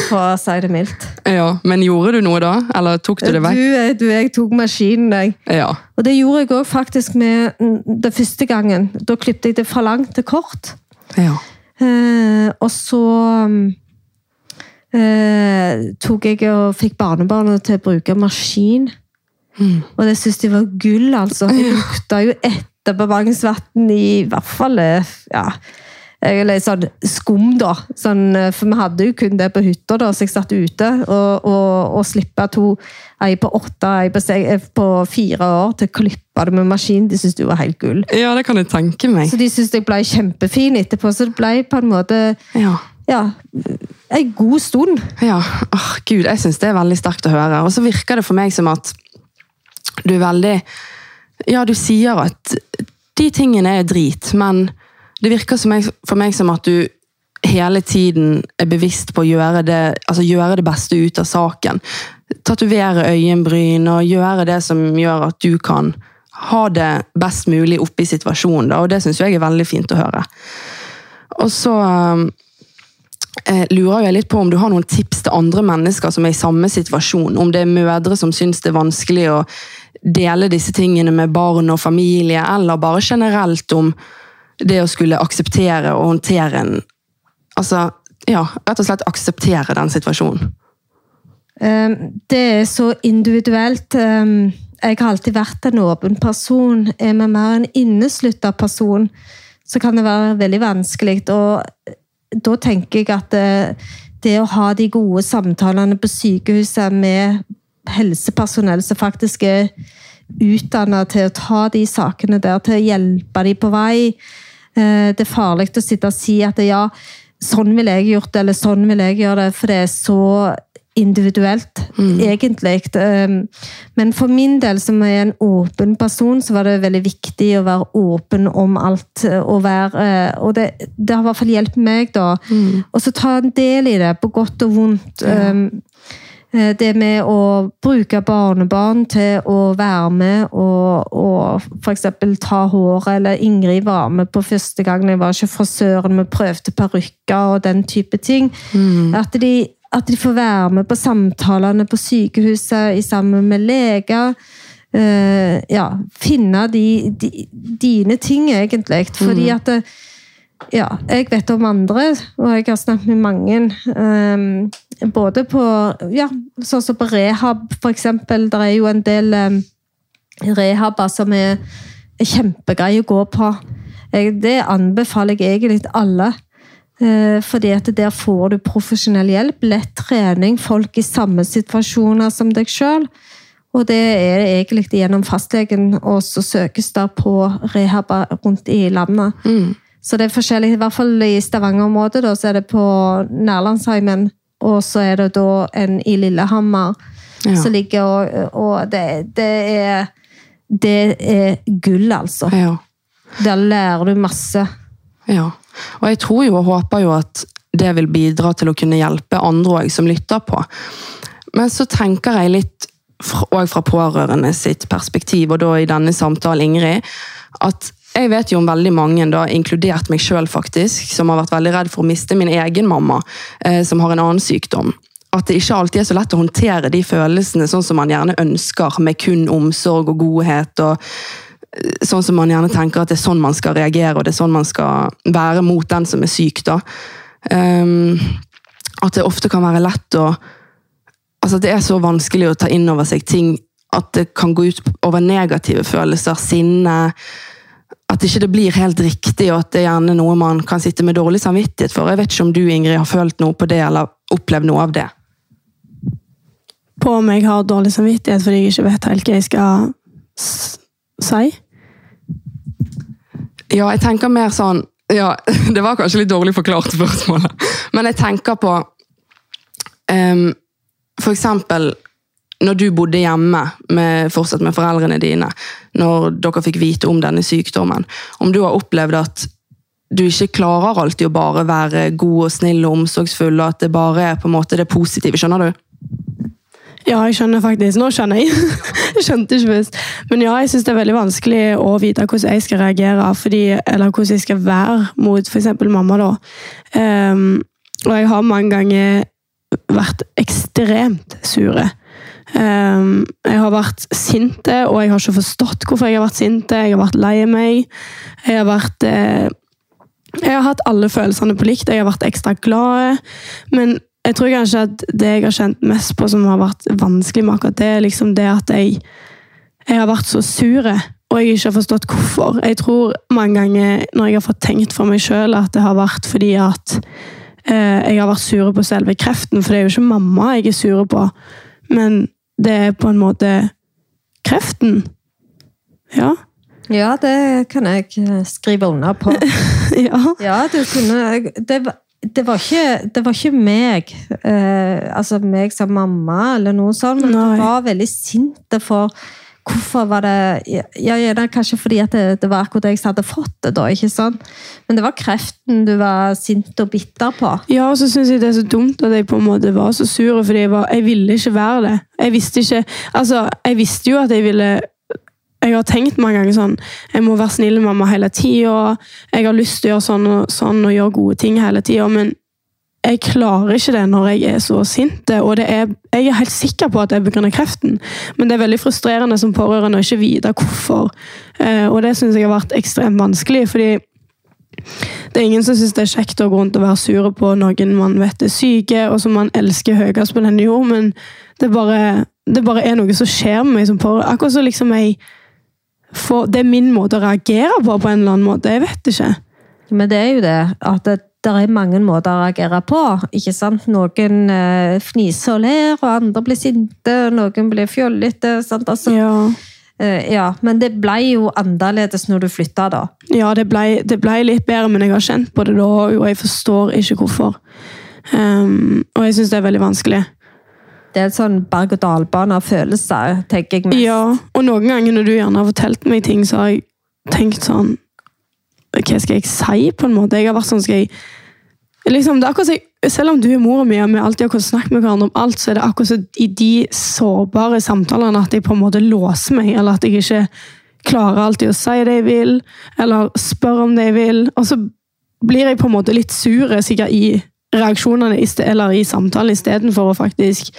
B: For å si det mildt.
A: ja. Men gjorde du noe da? Eller tok du det vekk?
B: Du, du, jeg tok maskinen, jeg.
A: Ja.
B: Og det gjorde jeg òg faktisk med den det første gangen. Da klippet jeg det fra langt til kort.
A: ja.
B: Eh, og så mm, eh, tok jeg og fikk barnebarna til å bruke maskin. Og det syntes de var gull, altså. Det lukta jo etterbemanningsvann i hvert fall ja, eller sånn skum, da. Sånn, for vi hadde jo kun det på hytta, da, så jeg satt ute. Og, og, og slippe to, ei på åtte, ei på, eh, på fire år, til å klippe det med maskin. De syntes det var helt gull.
A: ja, det kan jeg tenke meg.
B: Så de syntes jeg ble kjempefin etterpå. Så det ble på en måte
A: Ja.
B: ja, en god stund.
A: Ja, Oh, Gud, jeg syns det er veldig sterkt å høre. Og så virker det for meg som at du er veldig Ja, du sier at de tingene er drit, men det virker meg, for meg som at du hele tiden er bevisst på å gjøre det, altså gjøre det beste ut av saken. Tatovere øyenbryn og gjøre det som gjør at du kan ha det best mulig oppe i situasjonen. Da, og det syns jeg er veldig fint å høre. Og så eh, lurer jeg litt på om du har noen tips til andre mennesker som er i samme situasjon. Om det er mødre som syns det er vanskelig å dele disse tingene med barn og familie, eller bare generelt om det å skulle akseptere og håndtere en Altså, ja, rett og slett akseptere den situasjonen.
B: Um, Det er så individuelt. Um, Jeg har alltid vært en åpen person. Er vi mer en inneslutta person, så kan det være veldig vanskelig. Og da tenker jeg at det, det å ha de gode samtalene på sykehuset med helsepersonell som faktisk er utdanna til å ta de sakene der, til å hjelpe de på vei. Eh, Det er farlig å sitte og si at ja, sånn ville jeg gjort det, eller sånn vil jeg gjøre det, for det er så individuelt, egentlig. Um, Men for min del, som er en åpen person, så var det veldig viktig å være åpen om alt. Og, være, eh, og det, det har i hvert fall hjulpet meg, da. Og så ta en del i det, på godt og vondt. Eh, Det med å bruke barnebarn til å være med og, og f.eks. ta håret, eller Ingrid var med på første gang jeg var ikke frisøren, vi prøvde parykker og den type ting. At, de, at de får være med på samtalene på sykehuset i sammen med leger. Uh, ja, finne de, de, dine ting, egentlig. Fordi at det, ja, jeg vet om andre, og jeg har snakket med mange. ehm, både på ja, sånn som på rehab, eksempel. Det er jo en del um, rehaber som er, kjempegreie å gå på. Det anbefaler jeg egentlig alle. Eh, fordi at der får du profesjonell hjelp, lett trening, folk i samme situasjoner som deg sjøl. Og det er egentlig gjennom fastlegen, og så søkes det på rehaber rundt i landet. Så det er forskjellig, i hvert fall i Stavanger-området, så er det på Nærlandsheimen, og så er det da en i Lillehammer
A: Ja.
B: som ligger, og, og det, det er det er gull, altså.
A: Ja.
B: Der lærer du masse.
A: Ja, og jeg tror jo og håper jo at det vil bidra til å kunne hjelpe andre også, som lytter på. Men så tenker jeg litt, fra- fra pårørende sitt perspektiv, og da i denne samtalen, Ingrid, at jeg vet jo om veldig mange, da, inkludert meg faktisk, som har vært veldig redd for å miste min egen mamma, eh, som har en annen sykdom. At det ikke alltid er så lett å håndtere de følelsene sånn som man gjerne ønsker, med kun omsorg og godhet, og sånn som man gjerne tenker at det er sånn man skal reagere, og det er sånn man skal være mot den som er syk. da. Um, at det ofte kan være lett å Altså det er så vanskelig å ta inn over seg ting at det kan gå ut over negative følelser, sinne At ikke det blir helt riktig, og at det er gjerne noe man kan sitte med dårlig samvittighet for. Jeg vet ikke om du Ingrid, har følt noe på det, eller opplevd noe av det?
C: På om jeg har dårlig samvittighet fordi jeg ikke vet helt hva jeg skal si.
A: Ja, jeg tenker mer sånn ja, Det var kanskje litt dårlig forklart spørsmålet. Men jeg tenker på um, for eksempel når du bodde hjemme med, fortsatt med foreldrene dine, når dere fikk vite om denne sykdommen, om du har opplevd at du ikke klarer alltid å bare være god og snill og omsorgsfull, og at det bare er på en måte det positive, skjønner du?
C: Ja, jeg skjønner faktisk. Nå skjønner jeg. jeg skjønte ikke først. Men ja, jeg syns det er veldig vanskelig å vite hvordan jeg skal reagere, fordi, eller hvordan jeg skal være mot f.eks. mamma. da. Um, og jeg har mange ganger vært ekstremt sure. Ehm, jeg har vært sinte, og jeg har ikke forstått hvorfor jeg har vært sinte. Jeg har vært lei meg. Jeg har vært eh, Jeg har hatt alle følelsene på likt. Jeg har vært ekstra glad. Men jeg tror kanskje at det jeg har kjent mest på som har vært vanskelig med akkurat det, er liksom det at jeg, jeg har vært så sur, og jeg ikke har forstått hvorfor. Jeg tror mange ganger når jeg har fått tenkt for meg sjøl at det har vært fordi at eh, jeg har vært sur på selve kreften, for det er jo ikke mamma jeg er sur på, men det er på en måte kreften. Ja.
B: Ja, det kan jeg eh, skrive under på.
C: ja.
B: Ja, du kunne Det, var- det, var, ikke, det var ikke meg, eh, altså meg som mamma, eller noe sånt, men
C: Nei.
B: jeg var veldig sinte for Hvorfor var det Ja, gjerne kanskje fordi det, det var akkurat jeg hadde fått det, da, ikke sant? Men det var kreften du var sint og bitter på.
C: Ja, og så syns jeg det er så dumt at jeg på en måte var så sur, fordi jeg, var, jeg ville ikke være det. Jeg visste ikke Altså, jeg visste jo at jeg ville Jeg har tenkt mange ganger sånn Jeg må være snill med mamma hele tida. Jeg har lyst til å gjøre sånn og sånn og gjøre gode ting hele tida, men jeg klarer ikke det når jeg er så sint. Og det er, jeg er helt sikker på at det er pga. kreften, men det er veldig frustrerende som pårørende å ikke vite hvorfor. Eh, Og det syns jeg har vært ekstremt vanskelig, fordi det er ingen som syns det er kjekt å gå rundt og være sure på noen man vet er syke, og som man elsker høyest på denne jord, men det bare, det bare er noe som skjer med meg som pårørende. Akkurat så liksom jeg får, Det er min måte å reagere på, på en eller annen måte. Jeg vet ikke.
B: Men det er jo det, at det, det er mange måter å reagere på. ikke sant? Noen eh, fniser og ler, og andre blir sinte, og noen blir fjollete. sant? Altså,
C: Ja,
B: eh, ja, Men det ble jo annerledes når du flytta, da.
C: ja det, ble, det ble litt bedre, men jeg har kjent på det da, og jeg forstår ikke hvorfor. Um, og jeg syns det er veldig vanskelig.
B: Det er en sånn berg-og-dal-bane av følelser, tenker jeg mest.
C: Ja, og noen ganger når du gjerne har fortalt meg ting, så har jeg tenkt sånn Hva skal jeg si, på en måte? Jeg har vært sånn skal jeg liksom, det er akkurat Selv om du er mora mi, og vi alltid har kunnet snakke med hverandre om alt, så er det akkurat som i de sårbare samtalene at jeg på en måte låser meg, eller at jeg ikke klarer alltid å si det jeg vil, eller spør om det jeg vil. Og så blir jeg på en måte litt sur sikkert i reaksjonene eller i samtalen istedenfor å faktisk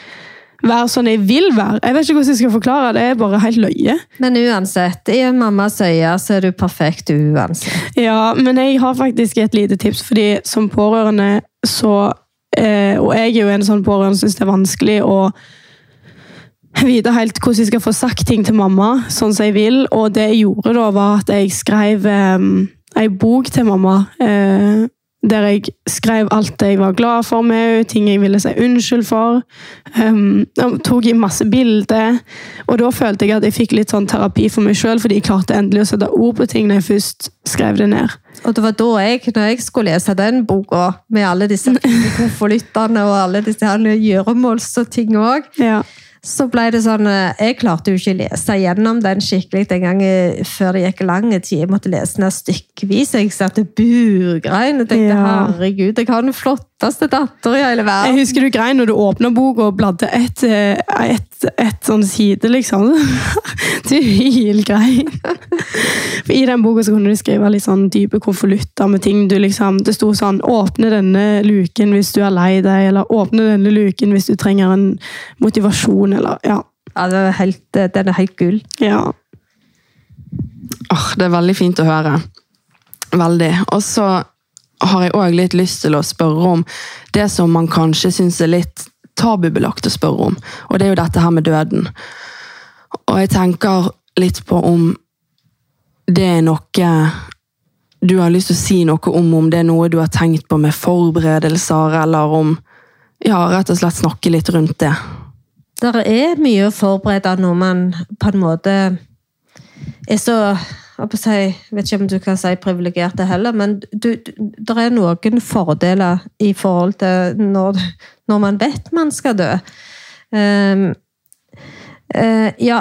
C: være sånn jeg vil være. Jeg vet ikke hvordan jeg skal forklare det. Jeg er bare helt løye.
B: Men uansett, i mammas øye så er du perfekt uansett.
C: Ja, men jeg har faktisk et lite tips, fordi som pårørende så eh, Og jeg er jo en sånn pårørende som syns det er vanskelig å vite helt hvordan jeg skal få sagt ting til mamma, sånn som jeg vil. Og det jeg gjorde da, var at jeg skrev eh, ei bok til mamma. Eh, der jeg skrev alt jeg var glad for med ting jeg ville si unnskyld for. Um, jeg tok i masse bilder. Og da følte jeg at jeg fikk litt sånn terapi for meg sjøl, fordi jeg klarte endelig å sette ord på ting når jeg først skrev det ned.
B: Og det var da jeg, når jeg skulle lese den boka, med alle disse konvoluttene og alle disse gjøremåls og ting òg,
C: Ja.
B: Så ble det sånn eh, Jeg klarte jo ikke å lese gjennom den skikkelig den gangen før det gikk lang tid. Jeg måtte lese den stykkevis. Jeg satt og burgrein og tenkte
C: Ja.
B: herregud, jeg har den flotteste datter i hele
C: Jeg husker du grein når du åpna boka og bladde ett et, et sånn side, liksom. Du hylgrein. For I den boka så kunne du skrive litt sånn dype konvolutter med ting du liksom Det sto sånn 'Åpne denne luken hvis du er lei deg', eller 'Åpne denne luken hvis du trenger en motivasjon', eller Ja.
B: Ja, det er helt, eh, den er helt gull.
C: ja.
A: Åh, det er veldig fint å høre. Veldig. Og så har jeg òg litt lyst til å spørre om det som man kanskje syns er litt tabubelagt å spørre om. Og det er jo dette her med døden. Og jeg tenker litt på om det er noe du har lyst til å si noe om, om det er noe du har tenkt på med forberedelser, eller om Ja, rett og slett snakke litt rundt det.
B: Det er mye å forberede når man på en måte er så jeg si, vet ikke om du kan si privilegerte heller, men det er noen fordeler i forhold til når, når man vet man skal dø. Um, uh, ja,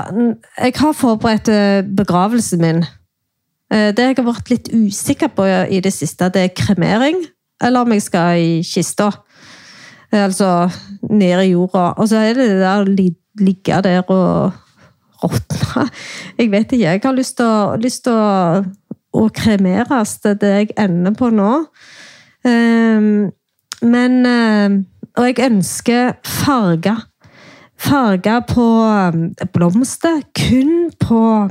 B: jeg har forberedt eh, begravelsen min. Uh, det jeg har vært litt usikker på i det siste, det er kremering, eller om jeg skal i kista. Altså nede i jorda. Og så er det det der å ligge der og råtne. Jeg vet ikke. Jeg har lyst til å, å, kremeres. Det det jeg ender på nå. Um, men uh, Og jeg ønsker farger. Farger på um, blomster. Kun på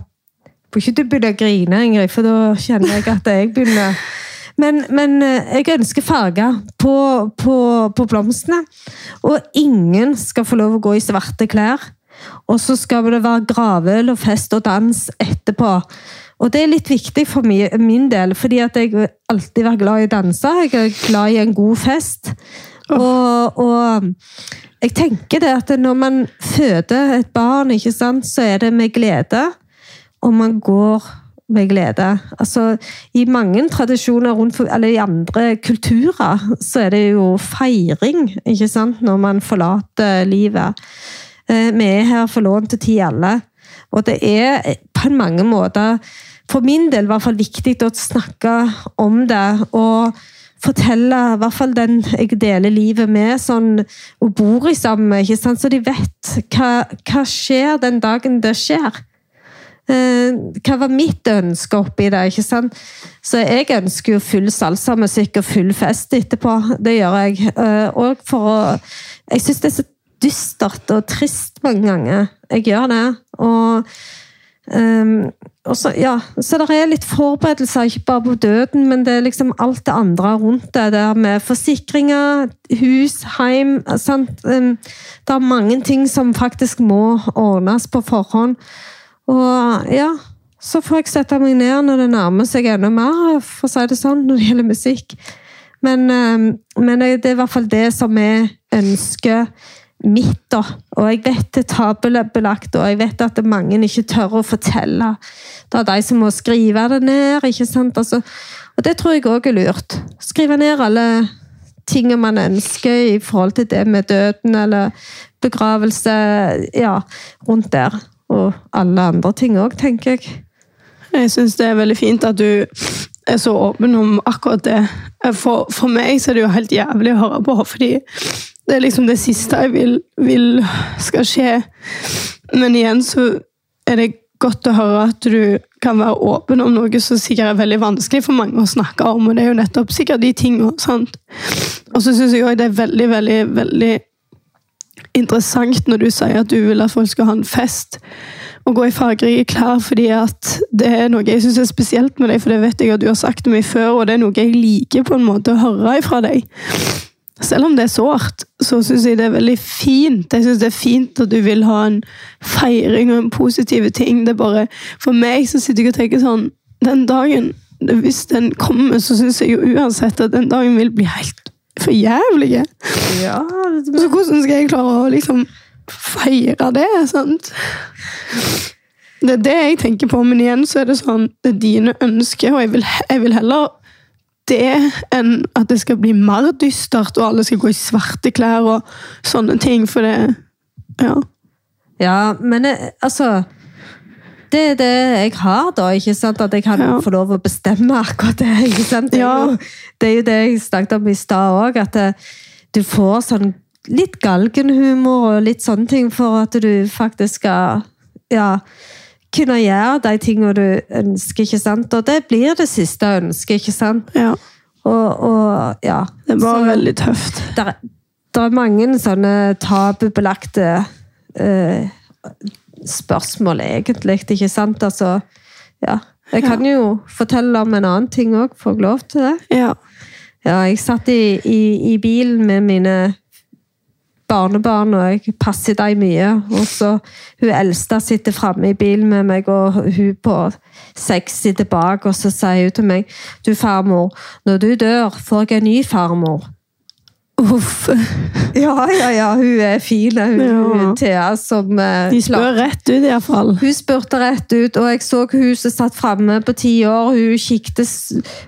B: Får ikke du begynne å grine, Ingrid, for da kjenner jeg at jeg begynner men, men, uh, jeg ønsker farger på, på, på, blomstene. Og ingen skal få lov å gå i svarte klær. Og så skal det være gravøl og fest og dans etterpå. Og det er litt viktig for min del, fordi at jeg alltid vært glad i å danse. Jeg er glad i en god fest. Og, og, jeg tenker det at når man føder et barn, ikke sant, så er det med glede. Og man går med glede. Altså, I mange tradisjoner rundt, eller i andre kulturer så er det jo feiring ikke sant, når man forlater livet. Eh, vi er her for til ti alle. Og det er på mange måter, for min del, hvert fall viktig å snakke om det. og fortelle i hvert fall den jeg deler livet med, sånn, og bor i sammen ikke sant? så de vet hva, hva skjer den dagen det skjer. Eh, hva var mitt ønske oppi det? ikke sant? Så jeg ønsker jo full salsamusikk og full fest etterpå. Det gjør jeg. Eh, og for å Jeg syns det er så dystert og trist mange ganger. Jeg gjør det. Og, um, og så, ja, så det er litt forberedelser, ikke bare på døden, men det er liksom alt det andre rundt det. Det med forsikringer, hus, hjem sant? Um, det er mange ting som faktisk må ordnes på forhånd. Og ja, så får jeg sette meg ned når det nærmer seg enda mer, for å si det sånn, når det gjelder musikk. Men, um, men det er i hvert fall det som vi ønsker mitt, da. Og jeg vet det er tabubelagt, og jeg vet at mange ikke tør å fortelle. Det er de som må skrive det ned, ikke sant. Altså, og det tror jeg òg er lurt. Skrive ned alle tingene man ønsker i forhold til det med døden eller begravelse. Ja, rundt der. Og alle andre ting òg, tenker jeg.
C: Jeg syns det er veldig fint at du er så åpen om akkurat det. For, for meg så er det jo helt jævlig å høre på, fordi det er liksom det siste jeg vil, vil, skal skje. Men igjen så er det godt å høre at du kan være åpen om noe som sikkert er veldig vanskelig for mange å snakke om, og det er jo nettopp sikkert de tingene. sant? Og så syns jeg òg det er veldig, veldig, veldig interessant når du sier at du vil at folk skal ha en fest og gå i fargerike klær, fordi at det er noe jeg syns er spesielt med deg, for det vet jeg at du har sagt til meg før, og det er noe jeg liker på en måte å høre fra deg. Selv om det er sårt, så syns jeg det er veldig fint. Jeg synes det er fint at du vil ha en feiring og en positive ting. Det er bare, For meg så sitter jeg og tenker sånn Den dagen, hvis den kommer, så syns jeg jo uansett at den dagen vil bli helt for jævlig. Ja, Så hvordan skal jeg klare å liksom feire det? sant? Det er det jeg tenker på, men igjen så er det sånn Det er dine ønsker, og jeg vil, jeg vil heller det enn at det skal bli mer dystert, og alle skal gå i svarte klær og sånne ting, for det Ja.
B: Ja, men eh, altså det er det jeg har, da. ikke sant? At jeg kan ja. få lov å bestemme akkurat det. ikke sant? Det er, ja. jo, det, er jo det jeg snakket om i stad òg, at det, eh, du får sånn litt galgenhumor og litt sånne ting for at du faktisk skal ja, kunne gjøre de tingene du ønsker, ikke sant? Og det blir det siste ønsket, ikke sant?
C: Ja.
B: Og, og ja.
C: Det var veldig tøft.
B: Det er mange sånne tabubelagte eh, spørsmål, egentlig, ikke sant? Altså, ja. Jeg kan jo fortelle om en annen ting òg, får jeg lov til det?
C: Ja.
B: Ja, jeg satt i, i, i bilen med mine barnebarn, og jeg passer dem mye. Og så Hun eldste sitter framme i bilen med meg, og hun på seks sitter bak, og så sier hun til meg Du, farmor, når du dør, får jeg en ny farmor.
C: Uff.
B: Ja, ja, ja, hun er fin. Hun,
C: Ja.
B: hun Thea som eh,
C: De spør rett ut, iallfall.
B: Hun spurte rett ut, og jeg så hun som satt framme på ti år. Hun kikket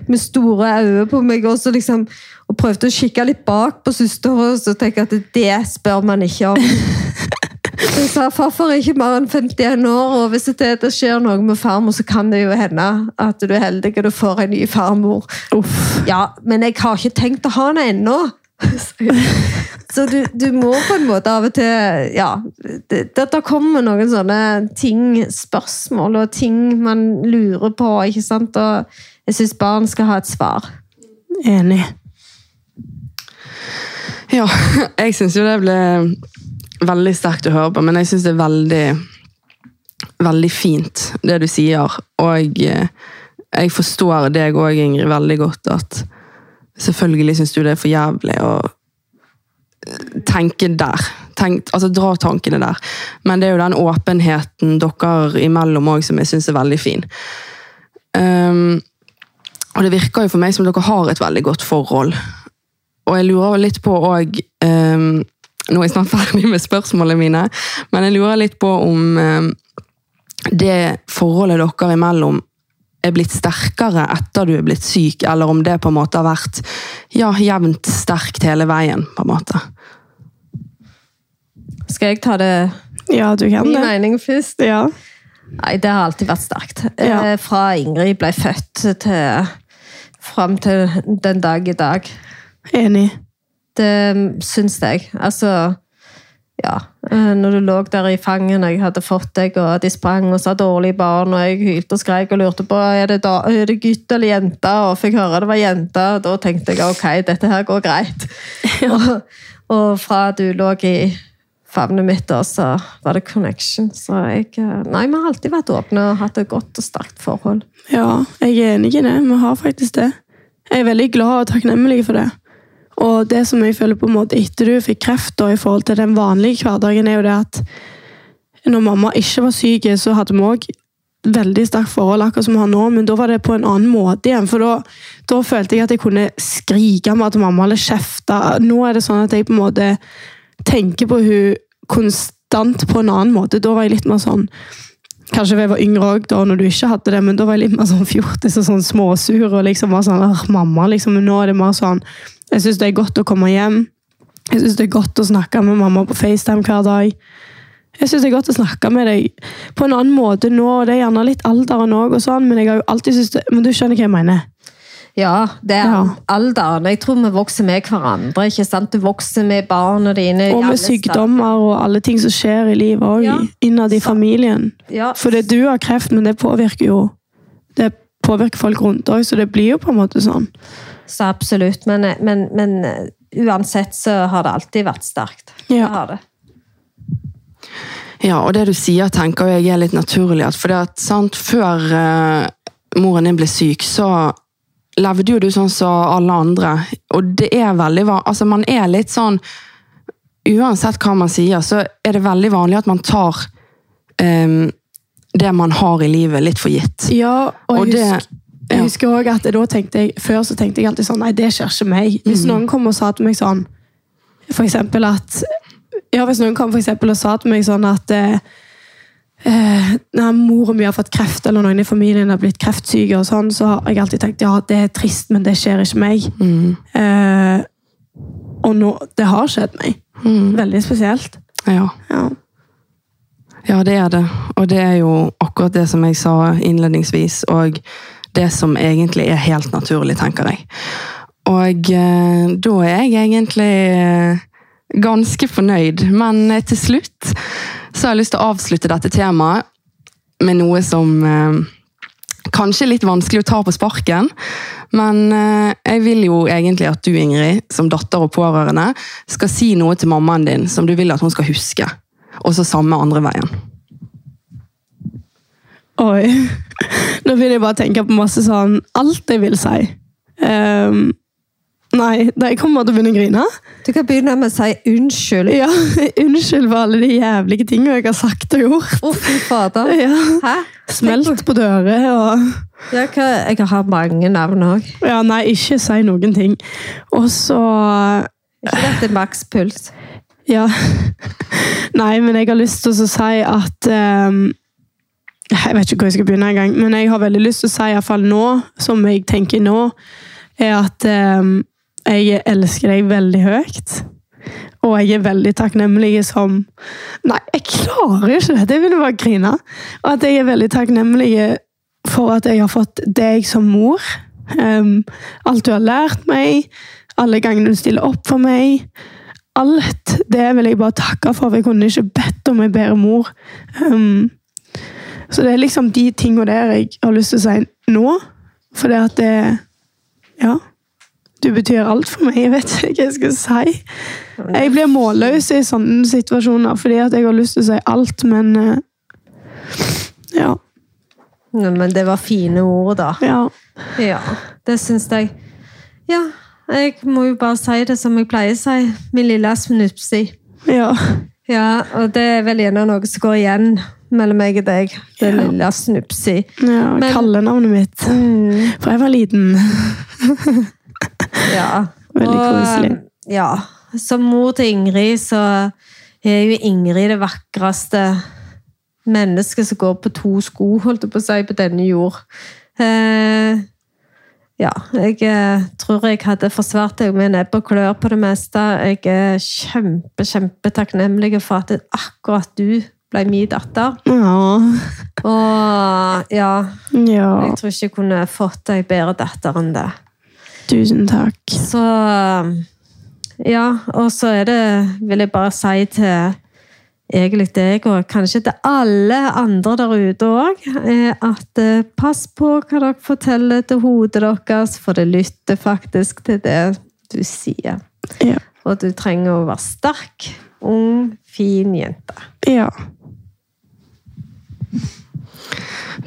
B: med store øyne på meg også, liksom, og prøvde å kikke litt bak på søstera, og jeg at det spør man ikke om. Jeg sa farfar er ikke mer enn 51 år, og hvis det, det skjer noe med farmor, så kan det jo hende at du er heldig og du får en ny farmor.
C: Uff.
B: Ja, men jeg har ikke tenkt å ha henne ennå. Så du, du må på en måte av og til Ja, det, det, kommer noen sånne ting, spørsmål og ting man lurer på, ikke sant? Og jeg syns barn skal ha et svar.
C: Enig.
A: Ja, jeg syns jo det ble veldig sterkt å høre på, men jeg syns det er veldig Veldig fint, det du sier. Og eh, jeg forstår deg òg, Ingrid, veldig godt. At selvfølgelig syns du det er for jævlig å eh, tenke der. Tenk, altså Dra tankene der. Men det er jo den åpenheten dere imellom òg som jeg syns er veldig fin. Um, og det virker jo for meg som dere har et veldig godt forhold. Og jeg lurer litt på òg um, Nå er jeg snart ferdig med spørsmålene mine, men jeg lurer litt på om um, det forholdet dere imellom er blitt sterkere etter du er blitt syk, eller om det på en måte har vært ja, jevnt sterkt hele veien. på en måte.
B: Skal jeg ta det
C: Ja, du kan
B: min
C: det.
B: mening først?
C: Ja.
B: Nei, det har alltid vært sterkt.
C: Ja.
B: Eh, Fra Ingrid ble født til fram til den dag i dag.
C: Enig.
B: Det syns jeg. Altså Ja. eh, Når du lå der i fanget når jeg hadde fått deg, og de sprang og sa 'dårlige barn', og jeg hylte og skreik og lurte på er det, da, er det gutt eller jente, og fikk høre det var jente, og da tenkte jeg ok, dette her går greit. og, og fra du lå i favnet mitt, da, så var det connection. Så jeg eh, Nei, vi har alltid vært åpne og hatt et godt og sterkt forhold.
C: Ja, jeg er enig i det. Vi har faktisk det. Jeg er veldig glad og takknemlig for det. Og det som jeg føler på en måte etter du fikk kreft, da, i forhold til den vanlige hverdagen, er jo det at når mamma ikke var syk, så hadde vi òg veldig sterkt forhold, akkurat som vi har nå, men da var det på en annen måte igjen. For da, da følte jeg at jeg kunne skrike med at mamma eller kjefte. Nå er det sånn at jeg på en måte tenker på hun konstant på en annen måte. Da var jeg litt mer sånn Kanskje jeg var yngre òg, når du ikke hadde det, men da var jeg litt mer sånn fjortis og sånn småsur. og liksom var sånn, «Åh, mamma, liksom, Men nå er det mer sånn Jeg syns det er godt å komme hjem. Jeg syns det er godt å snakke med mamma på FaceTime hver dag. Jeg synes det er godt å snakke med deg på en annen måte nå. og Det er gjerne litt alderen òg, sånn, men jeg har jo alltid syntes det Men du skjønner hva jeg mener?
B: Ja, det er
C: Ja.
B: alderen. Jeg tror vi vokser med hverandre. ikke sant? Du vokser med barna dine.
C: Og med sykdommer og alle ting som skjer i livet òg,
B: Ja.
C: innad i familien.
B: Ja,
C: For det du har kreft, men det påvirker jo Det påvirker folk rundt òg, så det blir jo på en måte sånn.
B: Så absolutt. Men, men, men eh, uansett så har det alltid vært sterkt. Det
C: Ja.
B: har det.
A: Ja, og det du sier, tenker jeg er litt naturlig. For det at, sant, Før eh, moren din ble syk, så levde jo du sånn som alle andre. Og det er veldig altså Man er litt sånn Uansett hva man sier, så er det veldig vanlig at man tar em, det man har i livet, litt for gitt.
C: Ja, og,
A: Og
C: jeg,
A: det-
C: husker, jeg husker også at da tenkte jeg, Før så tenkte jeg alltid sånn Nei, det skjer ikke meg. Hvis noen kom og sa til meg sånn For eksempel at Ja, hvis noen kom for og sa til meg sånn at eh, eh, når moren mi har fått kreft, eller noen i familien har blitt kreftsyke, og sånn, så har jeg alltid tenkt ja, det er trist, men det skjer ikke meg. Eh, og nå, det har skjedd meg. Veldig spesielt.
A: Ja.
C: Ja.
A: Ja, det er det. Og det er jo akkurat det som jeg sa innledningsvis, og det som egentlig er helt naturlig, tenker jeg. Og eh, da er jeg egentlig eh, ganske fornøyd, men eh, til slutt så har jeg lyst til å avslutte dette temaet med noe som kanskje er litt vanskelig å ta på sparken, men jeg vil jo egentlig at du, Ingrid, som datter og pårørende, skal si noe til mammaen din som du vil at hun skal huske. Og så samme andre veien.
C: Oi. Nå begynner jeg bare å tenke på masse sånn Alt jeg vil si. Um, nei, jeg kommer til å begynne å grine.
B: Du kan begynne med å si unnskyld.
C: Ja, Unnskyld for alle de jævlige tingene jeg har sagt og gjort.
B: Å, fy fader.
C: Ja.
B: Hæ?
C: Smelt på dører og
B: Ja, hva? Jeg har mange navn òg.
C: Ja, nei, ikke si noen ting. Og så
B: Ikke dette makspuls.
C: Ja. Nei, men jeg har lyst til å si at ehm, Jeg vet ikke hvor jeg skal begynne engang, men jeg har veldig lyst til å si, iallfall nå, som jeg tenker nå, er at eh, jeg elsker deg veldig høyt. Og jeg er veldig takknemlig som Nei, jeg klarer ikke det! Det vil jeg bare grine. Og at jeg er veldig takknemlig for at jeg har fått deg som mor. Um, alt du har lært meg, alle gangene du stiller opp for meg. Alt det vil jeg bare takke for, for jeg kunne ikke bedt om en bedre mor. Ehm, så det er liksom de tingene der jeg har lyst til å si nå. For det at det Ja. Du betyr alt for meg. Jeg vet ikke hva jeg skal si. Jeg blir målløs i sånne situasjoner fordi at jeg har lyst til å si alt, men eh, Ja.
B: Men det var fine ord, da.
C: ja.
B: Ja, det syns jeg. Ja, jeg må jo bare si det som jeg pleier å si. Min lille snupsi.
C: Ja.
B: Ja, og det er vel gjerne noe som går igjen mellom meg og deg. Det
C: Ja.
B: lille snupsi.
C: ja
B: Men-
C: Kallenavnet mitt.
B: Mm,
C: For jeg var liten.
B: ja.
C: Veldig
B: Og,
C: koselig.
B: Ja. Som mor til Ingrid, så er jo Ingrid det vakreste mennesket som går på to sko, holdt jeg på å si, på denne jord. Eh, ja, jeg eh, tror jeg hadde forsvart deg med nebb og klør på det meste. Jeg er kjempe, kjempe takknemlig for at akkurat du ble min datter.
C: Ja.
B: Og ja,
C: ja.
B: jeg tror ikke jeg kunne fått ei bedre datter enn det.
C: Tusen takk.
B: Så Ja, og så er det, vil jeg bare si til egentlig deg, og kanskje til alle andre der ute òg, at eh, pass på hva dere forteller til hodet deres, for det lytter faktisk til det du sier.
C: Ja.
B: Og du trenger å være sterk, ung, fin jente.
C: ja.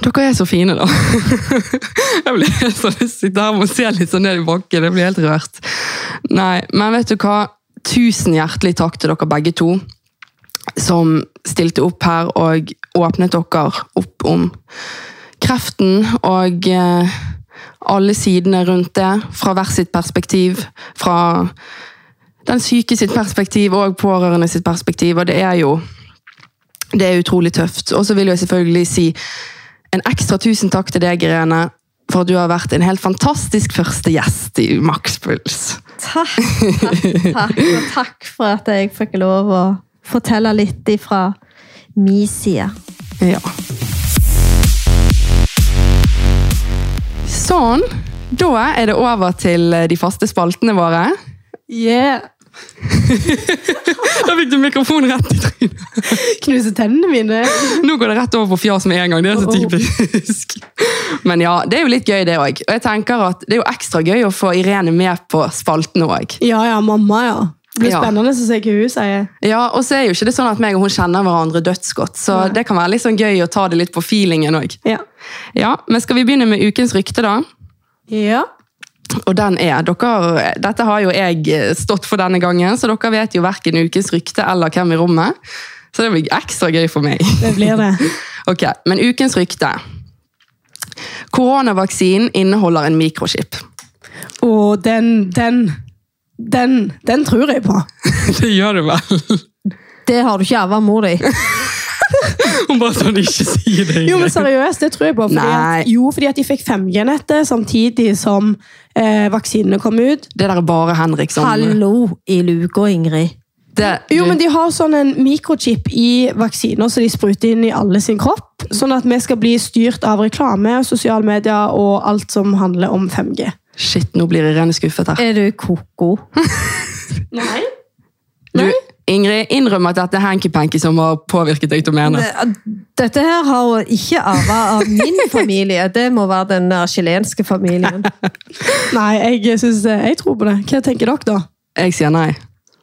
A: Dere er så fine, da. Jeg blir helt sånn, jeg sitter her og ser litt sånn ned i bakken. Jeg blir helt rørt. Nei, men vet du hva? Tusen hjertelig takk til dere begge to som stilte opp her og åpnet dere opp om kreften og eh, alle sidene rundt det, fra hver sitt perspektiv. Fra den syke sitt perspektiv og pårørende sitt perspektiv, og det er jo det er utrolig tøft. Og så vil jeg selvfølgelig si en ekstra tusen takk til deg, Irene, for at du har vært en helt fantastisk første gjest i Makspuls.
B: Takk, takk, takk, og takk for at jeg fikk lov å fortelle litt ifra min side.
A: Ja. Sånn. Da er det over til de faste spaltene våre.
C: Yeah.
A: Da fikk du mikrofonen rett i trynet.
C: Knuse tennene mine.
A: Nå går det rett over på fjas med en gang. Det er så typisk. Men ja, det er jo litt gøy, det òg. Og jeg tenker at det er jo ekstra gøy å få Irene med på spaltene òg.
C: Ja, ja, mamma, ja. Det blir spennende å se hva hun sier.
A: Ja, og så er jo ikke det sånn at meg og hun kjenner hverandre dødsgodt, så
C: ja.
A: det kan være litt sånn gøy å ta det litt på feelingen òg.
C: Ja.
A: Ja, men skal vi begynne med ukens rykte, da?
C: Ja.
A: Og den er dere, Dette har jo jeg stått for denne gangen, så dere vet jo verken ukens rykte eller hvem i rommet. Så det blir ekstra gøy for meg.
C: Det blir det.
A: Ok, Men ukens rykte. Koronavaksinen inneholder en mikrochip.
C: Og den, den, den, den tror jeg på.
A: Det gjør du vel?
B: Det har du ikke arva mor di.
A: Hun bare sånn, ikke si det.
C: Jo, men seriøst, det tror jeg på. Fordi at, jo, fordi at de fikk 5G-nettet samtidig som eh, vaksinene kom ut.
A: Det der er bare Henrik som
B: Hallo i luka, Ingrid.
A: det,
C: Jo, men De har sånn en mikrochip i vaksiner som de spruter inn i alle sin kropp. Sånn at vi skal bli styrt av reklame, sosiale medier og alt som handler om 5G.
A: Shit, nå blir Irene skuffet her.
B: Er du ko-ko?
C: Nei.
A: Du, Ingrid, innrøm at dette er hanky-panky som har påvirket deg til å mene.
B: Dette her har hun ikke arva av min familie. Det må være den der chilenske familien.
C: Nei, jeg, synes, jeg tror på det. Hva tenker dere, da?
A: Jeg sier nei.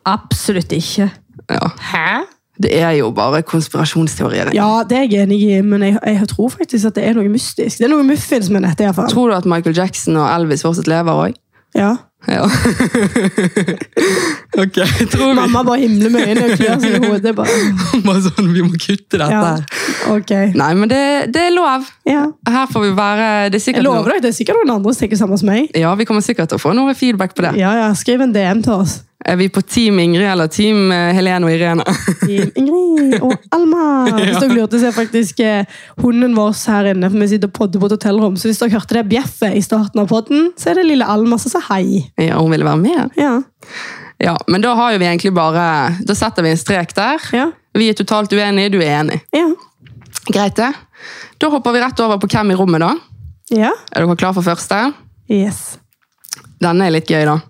B: Absolutt ikke.
A: Ja.
C: Hæ?
A: Det er jo bare konspirasjonsteorier.
C: Ja, det er jeg enig i, men jeg, jeg tror faktisk at det er noe mystisk. Det er noe muffins med dette. i hvert fall.
A: Tror du at Michael Jackson og Elvis fortsatt lever òg?
C: Ja.
A: Ja. ok, tror vi
C: Mamma bare himler med øynene og klør seg i hodet. Bare.
A: bare sånn, vi må kutte dette.
C: Ja. Ok.
A: Nei, men det, det er lov.
C: Ja.
A: Her får vi være det er
C: Jeg
A: sikkert
C: lover deg, det er sikkert noen andre som tenker samme som meg.
A: Ja, vi kommer sikkert til å få noe feedback på det.
C: Ja, ja, Skriv en DM til oss.
A: Er vi på Team Ingrid eller Team eh, Helene og Irene?
C: Team Ingrid og Alma. Hvis dere lurte, så er faktisk eh, hunden vår her inne. for Vi sitter og podder på et hotellrom. Så hvis dere hørte det bjeffet i starten av podden, så er det lille Alma som sa hei.
A: Ja, hun ville være med.
C: Ja.
A: Ja, Men da har jo vi egentlig bare Da setter vi en strek der.
C: Ja.
A: Vi er totalt uenige, du er enig.
C: Ja.
A: Greit, det. Da hopper vi rett over på hvem i rommet, da.
C: ja.
A: Er dere klar for første?
C: Yes.
A: Denne er litt gøy, da.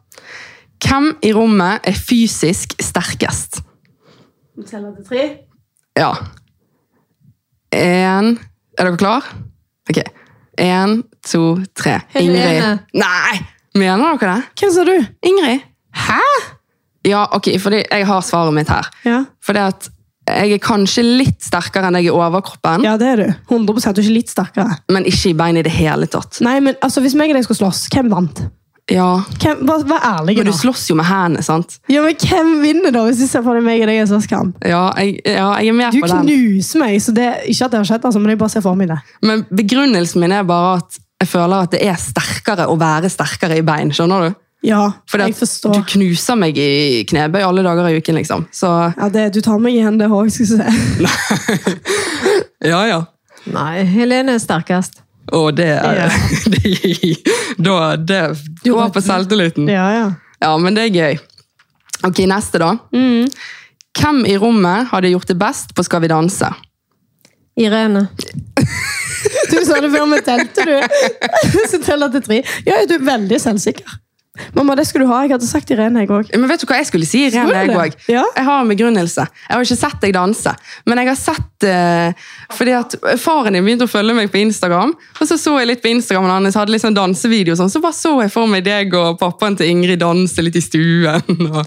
A: Hvem i rommet er fysisk sterkest?
C: Teller til tre.
A: Ja. En Er dere klar? Ok. En, to, tre.
B: Helene.
A: Ingrid. Nei! Mener dere det?
C: Hvem sa du?
A: Ingrid? Hæ? Ja, ok, fordi jeg har svaret mitt her.
C: Ja.
A: Fordi at jeg er kanskje litt sterkere enn deg i overkroppen,
C: ja, det er du. 100 Du er ikke litt sterkere.
A: men ikke i bein i det hele tatt.
C: Nei, men altså, Hvis meg og deg skulle slåss, hvem vant?
A: Ja,
C: Hvem, bare vær ærlig
A: Men
C: du
A: du slåss jo med hendene, sant?
C: Ja, men Hvem vinner, da, hvis du ser på deg meg og deg i en slåsskamp?
A: Ja, jeg, ja, jeg er med
C: Du
A: på den.
C: knuser meg, så det, ikke at det har skjedd, altså, men jeg bare ser for meg det.
A: Men begrunnelsen min er bare at jeg føler at det er sterkere å være sterkere i bein. Skjønner du?
C: Ja,
A: Fordi
C: jeg
A: at
C: forstår.
A: du knuser meg i knebøy alle dager i uken, liksom. Så
C: Ja, det, Du tar meg igjen, det òg, skal jeg se.
A: ja, ja.
B: Nei, Helene er sterkest.
A: Og det er det, da, det går på selvtilliten.
C: Ja, ja.
A: Ja, men det er gøy. Ok, neste da.
C: Mm.
A: Hvem i rommet hadde gjort det best på Skal vi danse?
B: Irene.
C: Du sa det før men telte, du. Så teller til tre. Ja, du er veldig selvsikker. Mamma, det skulle du ha. Jeg hadde sagt Irene, jeg òg.
A: Men vet du hva jeg skulle si? Irene, jeg, òg.
C: Ja.
A: jeg har en begrunnelse. Jeg har ikke sett deg danse, men jeg har sett uh, fordi at Faren din begynte å følge meg på Instagram, og så så jeg litt på Instagram hans, hadde litt sånn dansevideo, og sånn, så bare så jeg for meg deg og pappaen til Ingrid danse litt i stuen. Og,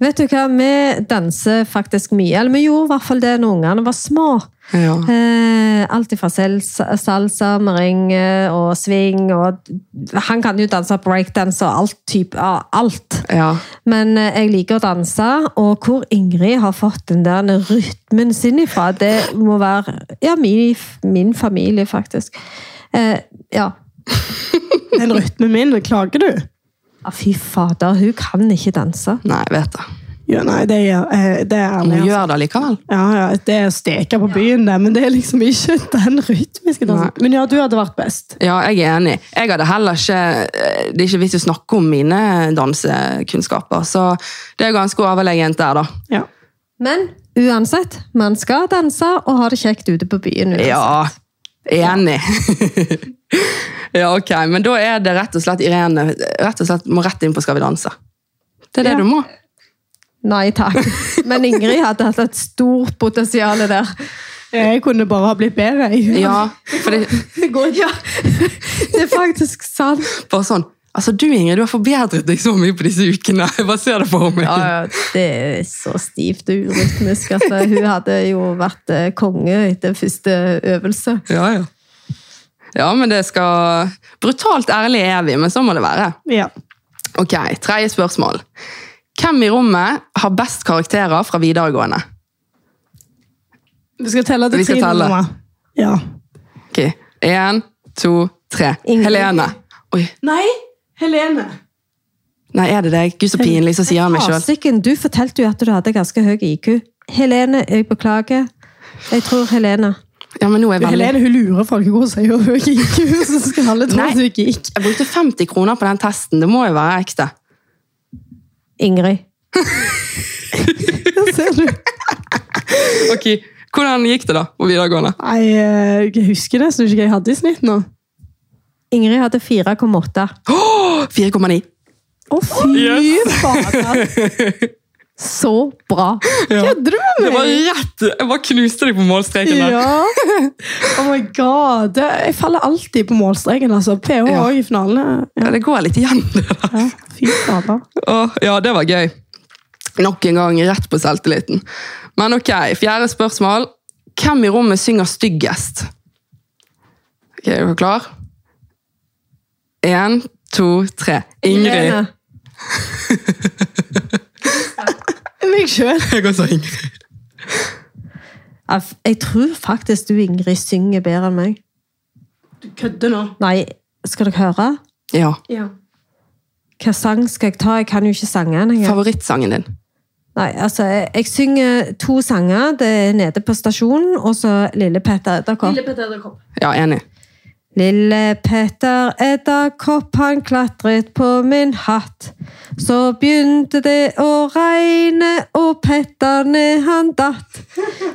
B: Vet du hva, vi danser faktisk mye. Eller vi gjorde i hvert fall det når ungene var små.
A: Ja.
B: Eh, alt fra salsa, salsa, merengue og swing. Og han kan jo danse breakdance og alt type av alt.
A: ja.
B: Men eh, jeg liker å danse, og hvor Ingrid har fått den der rytmen sin ifra, det må være ja, min, min familie, faktisk. Eh, ja.
C: Den rytmen min, klager du?
B: Ja, Fy fader, hun kan ikke danse.
A: Nei, jeg vet det.
C: Ja, nei, det er, eh, det er ærlig. Altså.
A: gjør det likevel.
C: Ja, ja, det er å steke på byen, det, men det er liksom ikke den rytmiske dansen.
A: Nei.
C: Men ja, du hadde vært best.
A: Ja, jeg er enig. Jeg hadde heller ikke eh, Det er ikke vits å snakke om mine dansekunnskaper, så det er ganske overlegent der, da.
C: Ja.
B: Men uansett, man skal danse og ha det kjekt ute på byen. uansett.
A: Ja, enig. ja, ok, men da er det rett og slett Irene rett og slett må rett inn på Skal vi danse. Det er det
C: Ja.
A: du må.
B: Nei takk. Men Ingrid hadde hatt et stort potensial der.
C: Jeg kunne bare ha blitt bedre. jeg.
A: Ja, for det
B: Det går ikke. Det er faktisk sant.
A: bare sånn Altså, du Ingrid, du har forbedret deg så mye på disse ukene. Jeg bare ser det for meg.
B: Ja, ja, det er så stivt og urytmisk eh, hun hadde jo vært eh, konge etter første øvelse.
A: Ja, ja. Ja, men det skal Brutalt ærlig er vi, men så må det være.
C: Ja.
A: Ok, tredje spørsmål. Hvem i rommet har best karakterer fra videregående?
C: Vi skal telle til
A: Vi skal
C: tre.
A: telle.
C: Ja.
A: Ok, Én, to, tre.
B: Ingrid.
A: Helene. Oi,
C: Nei, Helene.
A: nei, er det deg? Gud, så pinlig, så sier han meg sjøl.
B: Du fortalte jo at du hadde ganske høy IQ. Helene, jeg beklager. Jeg tror Helene.
A: Ja, men nå er veldig...
C: Helene hun lurer folk. Hun sier hun høy IQ, så skal alle tro at hun ikke gikk.
A: Jeg brukte 50 kroner på den testen. Det må jo være ekte.
B: Ingrid.
C: Der ser du.
A: Ok, Hvordan gikk det da på videregående?
C: Nei, eh, jeg husker nesten ikke hva jeg hadde i snitt nå.
B: Ingrid hadde 4,8.
A: Åh, 4,9.
C: Å, fy fader!
B: Så bra!
C: Kødder du med
A: Det var
C: meg?
A: rett! Jeg bare knuste deg på målstreken der.
C: Ja! Oh my god. Det, jeg faller alltid på målstreken, altså. PH
A: Ja.
C: òg i finalene. Ja.
A: Ja, det går litt igjen. det der.
C: Ja, fy fader.
A: Ja, det var gøy. Nok en gang rett på selvtilliten. Men ok, fjerde spørsmål. Hvem i rommet synger styggest? Ok, er dere klar? Én, to, tre. Ingrid.
B: Irene.
C: Meg sjøl.
A: Jeg også Ingrid.
B: Jeg tror faktisk du, Ingrid, synger bedre enn meg.
C: Du kødder nå.
B: Nei, skal dere høre?
A: Ja.
C: Ja.
B: Hva sang skal jeg ta? Jeg kan jo ikke sange den engang.
A: Favorittsangen din?
B: Nei, altså, jeg, jeg synger to sanger. Det er Nede på stasjonen, og så Lille Petter Edderkopp.
A: Ja, enig.
B: Lille Petter Edderkopp, han klatret på min hatt. Så begynte det å regne, og Petter ned han datt.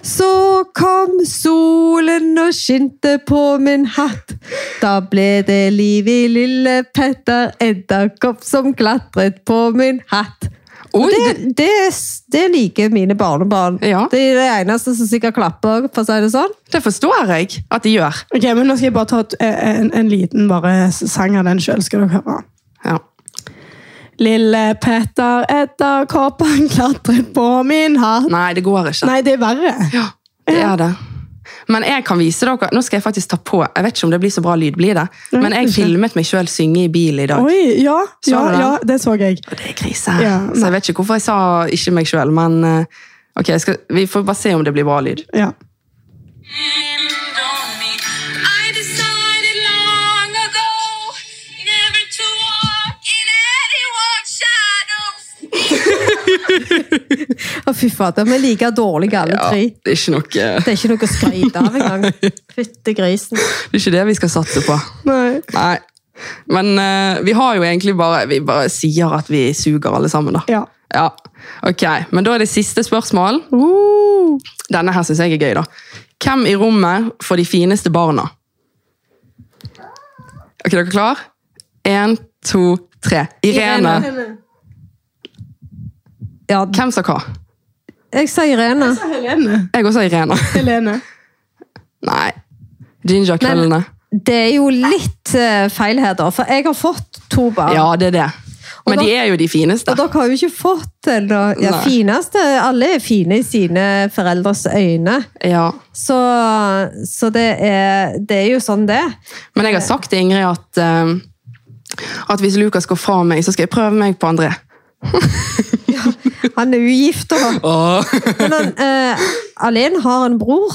B: Så kom solen og skinte på min hatt. Da ble det liv i lille Petter Edderkopp som klatret på min hatt.
A: Oi,
B: Det,
A: det,
B: det, liker mine barnebarn.
A: Ja.
B: Det er det eneste som sikkert klapper, for å si det sånn.
A: det forstår jeg at de gjør.
C: Ok, men Nå skal jeg bare ta et, en, en liten bare sang av den sjøl. Skal dere høre.
A: Ja.
C: Lille Petter Edderkopp, han klatret på min hatt.
A: Nei, det går ikke.
C: Nei, det er verre.
A: Ja, det er det. Men jeg kan vise dere Nå skal jeg faktisk ta på Jeg vet ikke om det blir så bra lyd. blir det Men jeg filmet meg sjøl synge i bil i dag.
C: Oi, ja, ja,
A: du
C: ja, det så jeg.
A: Og det er krise.
C: Ja,
A: så jeg vet ikke hvorfor jeg sa ikke meg sjøl, men eh, ok, skal, vi får bare se om det blir bra lyd.
C: Ja.
B: Å, fy fader, vi er like dårlige alle
A: Ja,
B: tre.
A: det er ikke noe
B: Det er ikke noe å skryte av engang. Fytte grisen.
A: Det er ikke det vi skal satse på.
C: Nei.
A: Nei. Men eh, vi har jo egentlig bare Vi bare sier at vi suger alle sammen, da.
C: Ja.
A: Ja, ok. Men da er det siste spørsmål.
C: Uh.
A: Denne her syns jeg er gøy, da. Hvem i rommet får de fineste barna? Ok, dere klar? Én, to, tre. Irene.
B: Ja,
A: Hvem sa hva?
B: jeg sa Irene.
C: Helene.
A: Jeg også sa Irene.
C: Helene.
A: Nei. Ginger kveldene.
B: Det er jo litt uh, feil her, da. For jeg har fått to barn.
A: Ja, det er det. Men
B: dere,
A: de er jo de fineste.
B: Og dere har jo ikke fått eller, Ja, fineste Alle er fine i sine foreldres øyne.
A: Ja.
B: Så, så det, er, det er jo sånn det.
A: Men jeg har sagt til Ingrid at, uh, at hvis Lukas går fra meg, så skal jeg prøve meg på André.
B: Han er ugift, da. Men han, eh, Alene har en bror.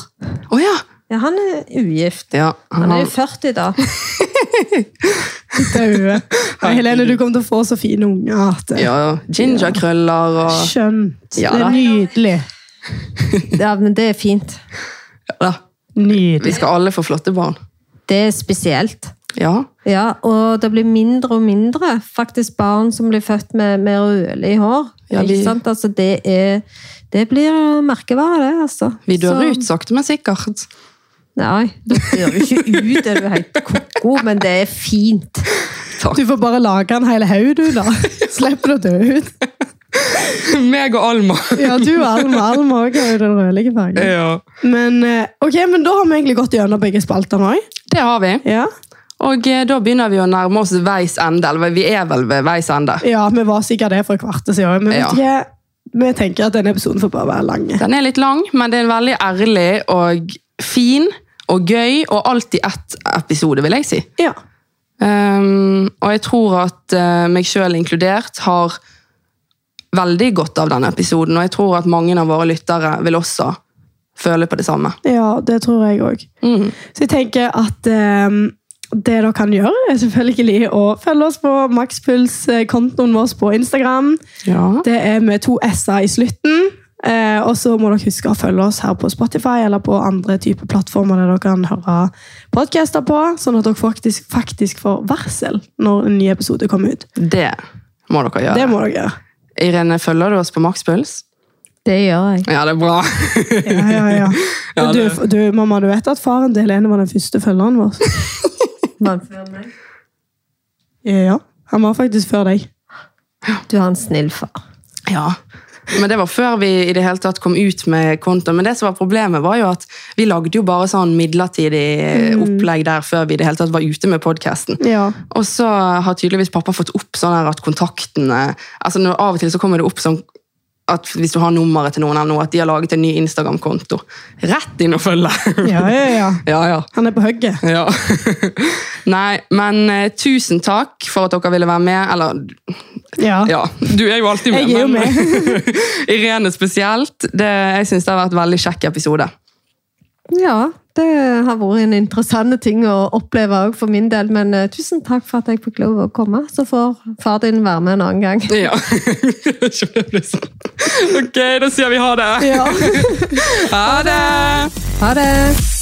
A: Å ja.
B: Ja, han er ugift.
A: ja.
B: Han er jo 40 da.
C: Daue. Helene, du kommer til å få så fine unger. at det-
A: ja. Ginger-krøller og
C: Skjønt.
A: Ja,
C: det er nydelig.
B: Ja, men det er fint.
A: ja. da.
C: Nydelig.
A: Vi skal alle få flotte barn.
B: Det er spesielt.
A: Ja.
B: Ja, og det blir mindre og mindre faktisk barn som blir født med mer rødlig hår.
A: Ja, vi-
B: Ikke sant? Altså, det, er, det blir merkevare, det. altså.
A: Vi dør
B: Så-
A: ut sakte, men sikkert.
B: Nei, det dør jo ikke ut, er du helt ko-ko, men det er fint.
A: Takk.
C: Du får bare lage en hel haug, du, da. Slipper du å dø ut.
A: Meg og Alma.
C: Ja, du og Alma. Alma òg har jo den rødlige fargen.
A: Ja.
C: Men, eh, ok, men da har vi egentlig gått gjennom begge spaltene òg.
A: Det har vi.
C: Ja.
A: Og eh, da begynner vi å nærme oss veis ende. Eller vi er vel ved veis ende.
C: ja, vi var sikkert det for et kvarter siden. Men
A: Ja.
C: ikke, vi tenker at denne episoden får bare være lang.
A: Den er litt lang, men det er veldig ærlig og fin og gøy og alltid ett episode, vil jeg si.
C: Ja.
A: Um, og jeg tror at uh, meg sjøl inkludert har veldig godt av denne episoden. Og jeg tror at mange av våre lyttere vil også føle på det samme.
C: ja, det tror jeg òg.
A: Mm.
C: Så jeg tenker at eh, det dere kan gjøre, er selvfølgelig å følge oss på Makspuls-kontoen vår på Instagram.
A: Ja.
C: Det er med to s-er i slutten. Eh, og så må dere huske å følge oss her på Spotify eller på andre typer plattformer der dere kan høre podcaster på, sånn at dere faktisk, faktisk får varsel når en ny episode kommer ut.
A: Det må dere gjøre.
C: Det må dere gjøre.
A: Irene, følger du oss på Makspuls?
B: Det gjør jeg.
A: Ja, det er bra.
C: Ja, ja, ja.
A: Ja,
C: du, du, mamma, du vet at faren til Helene var den første følgeren vår?
B: Meg.
C: Ja, han var faktisk før deg.
B: Du har en snill far.
A: Ja. Men det var før vi i det hele tatt kom ut med konto. Men det som var problemet var jo at vi lagde jo bare sånn midlertidig opplegg der før vi i det hele tatt var ute med podkasten.
C: Ja.
A: Og så har tydeligvis pappa fått opp sånn at kontaktene altså Av og til så kommer det opp sånn at hvis du har nummeret til noen eller noe, at de har laget en ny Instagram-konto. Rett inn og følge!
C: Ja, ja, ja.
A: ja, ja.
C: Han er på hugget.
A: Ja. Nei, men eh, tusen takk for at dere ville være med. Eller,
C: Ja.
A: ja, du er jo alltid med.
C: Jeg er jo
A: men Irene spesielt. Det, jeg syns det har vært en veldig kjekk episode.
B: Ja, Det har vært en interessant ting å oppleve òg for min del. Men eh, tusen takk for at jeg fikk lov å komme. Så får far din være med en annen gang.
A: Ja. Sånn. Ok, da sier vi ha det.
B: Ja.
A: Ha det!
B: Ha det!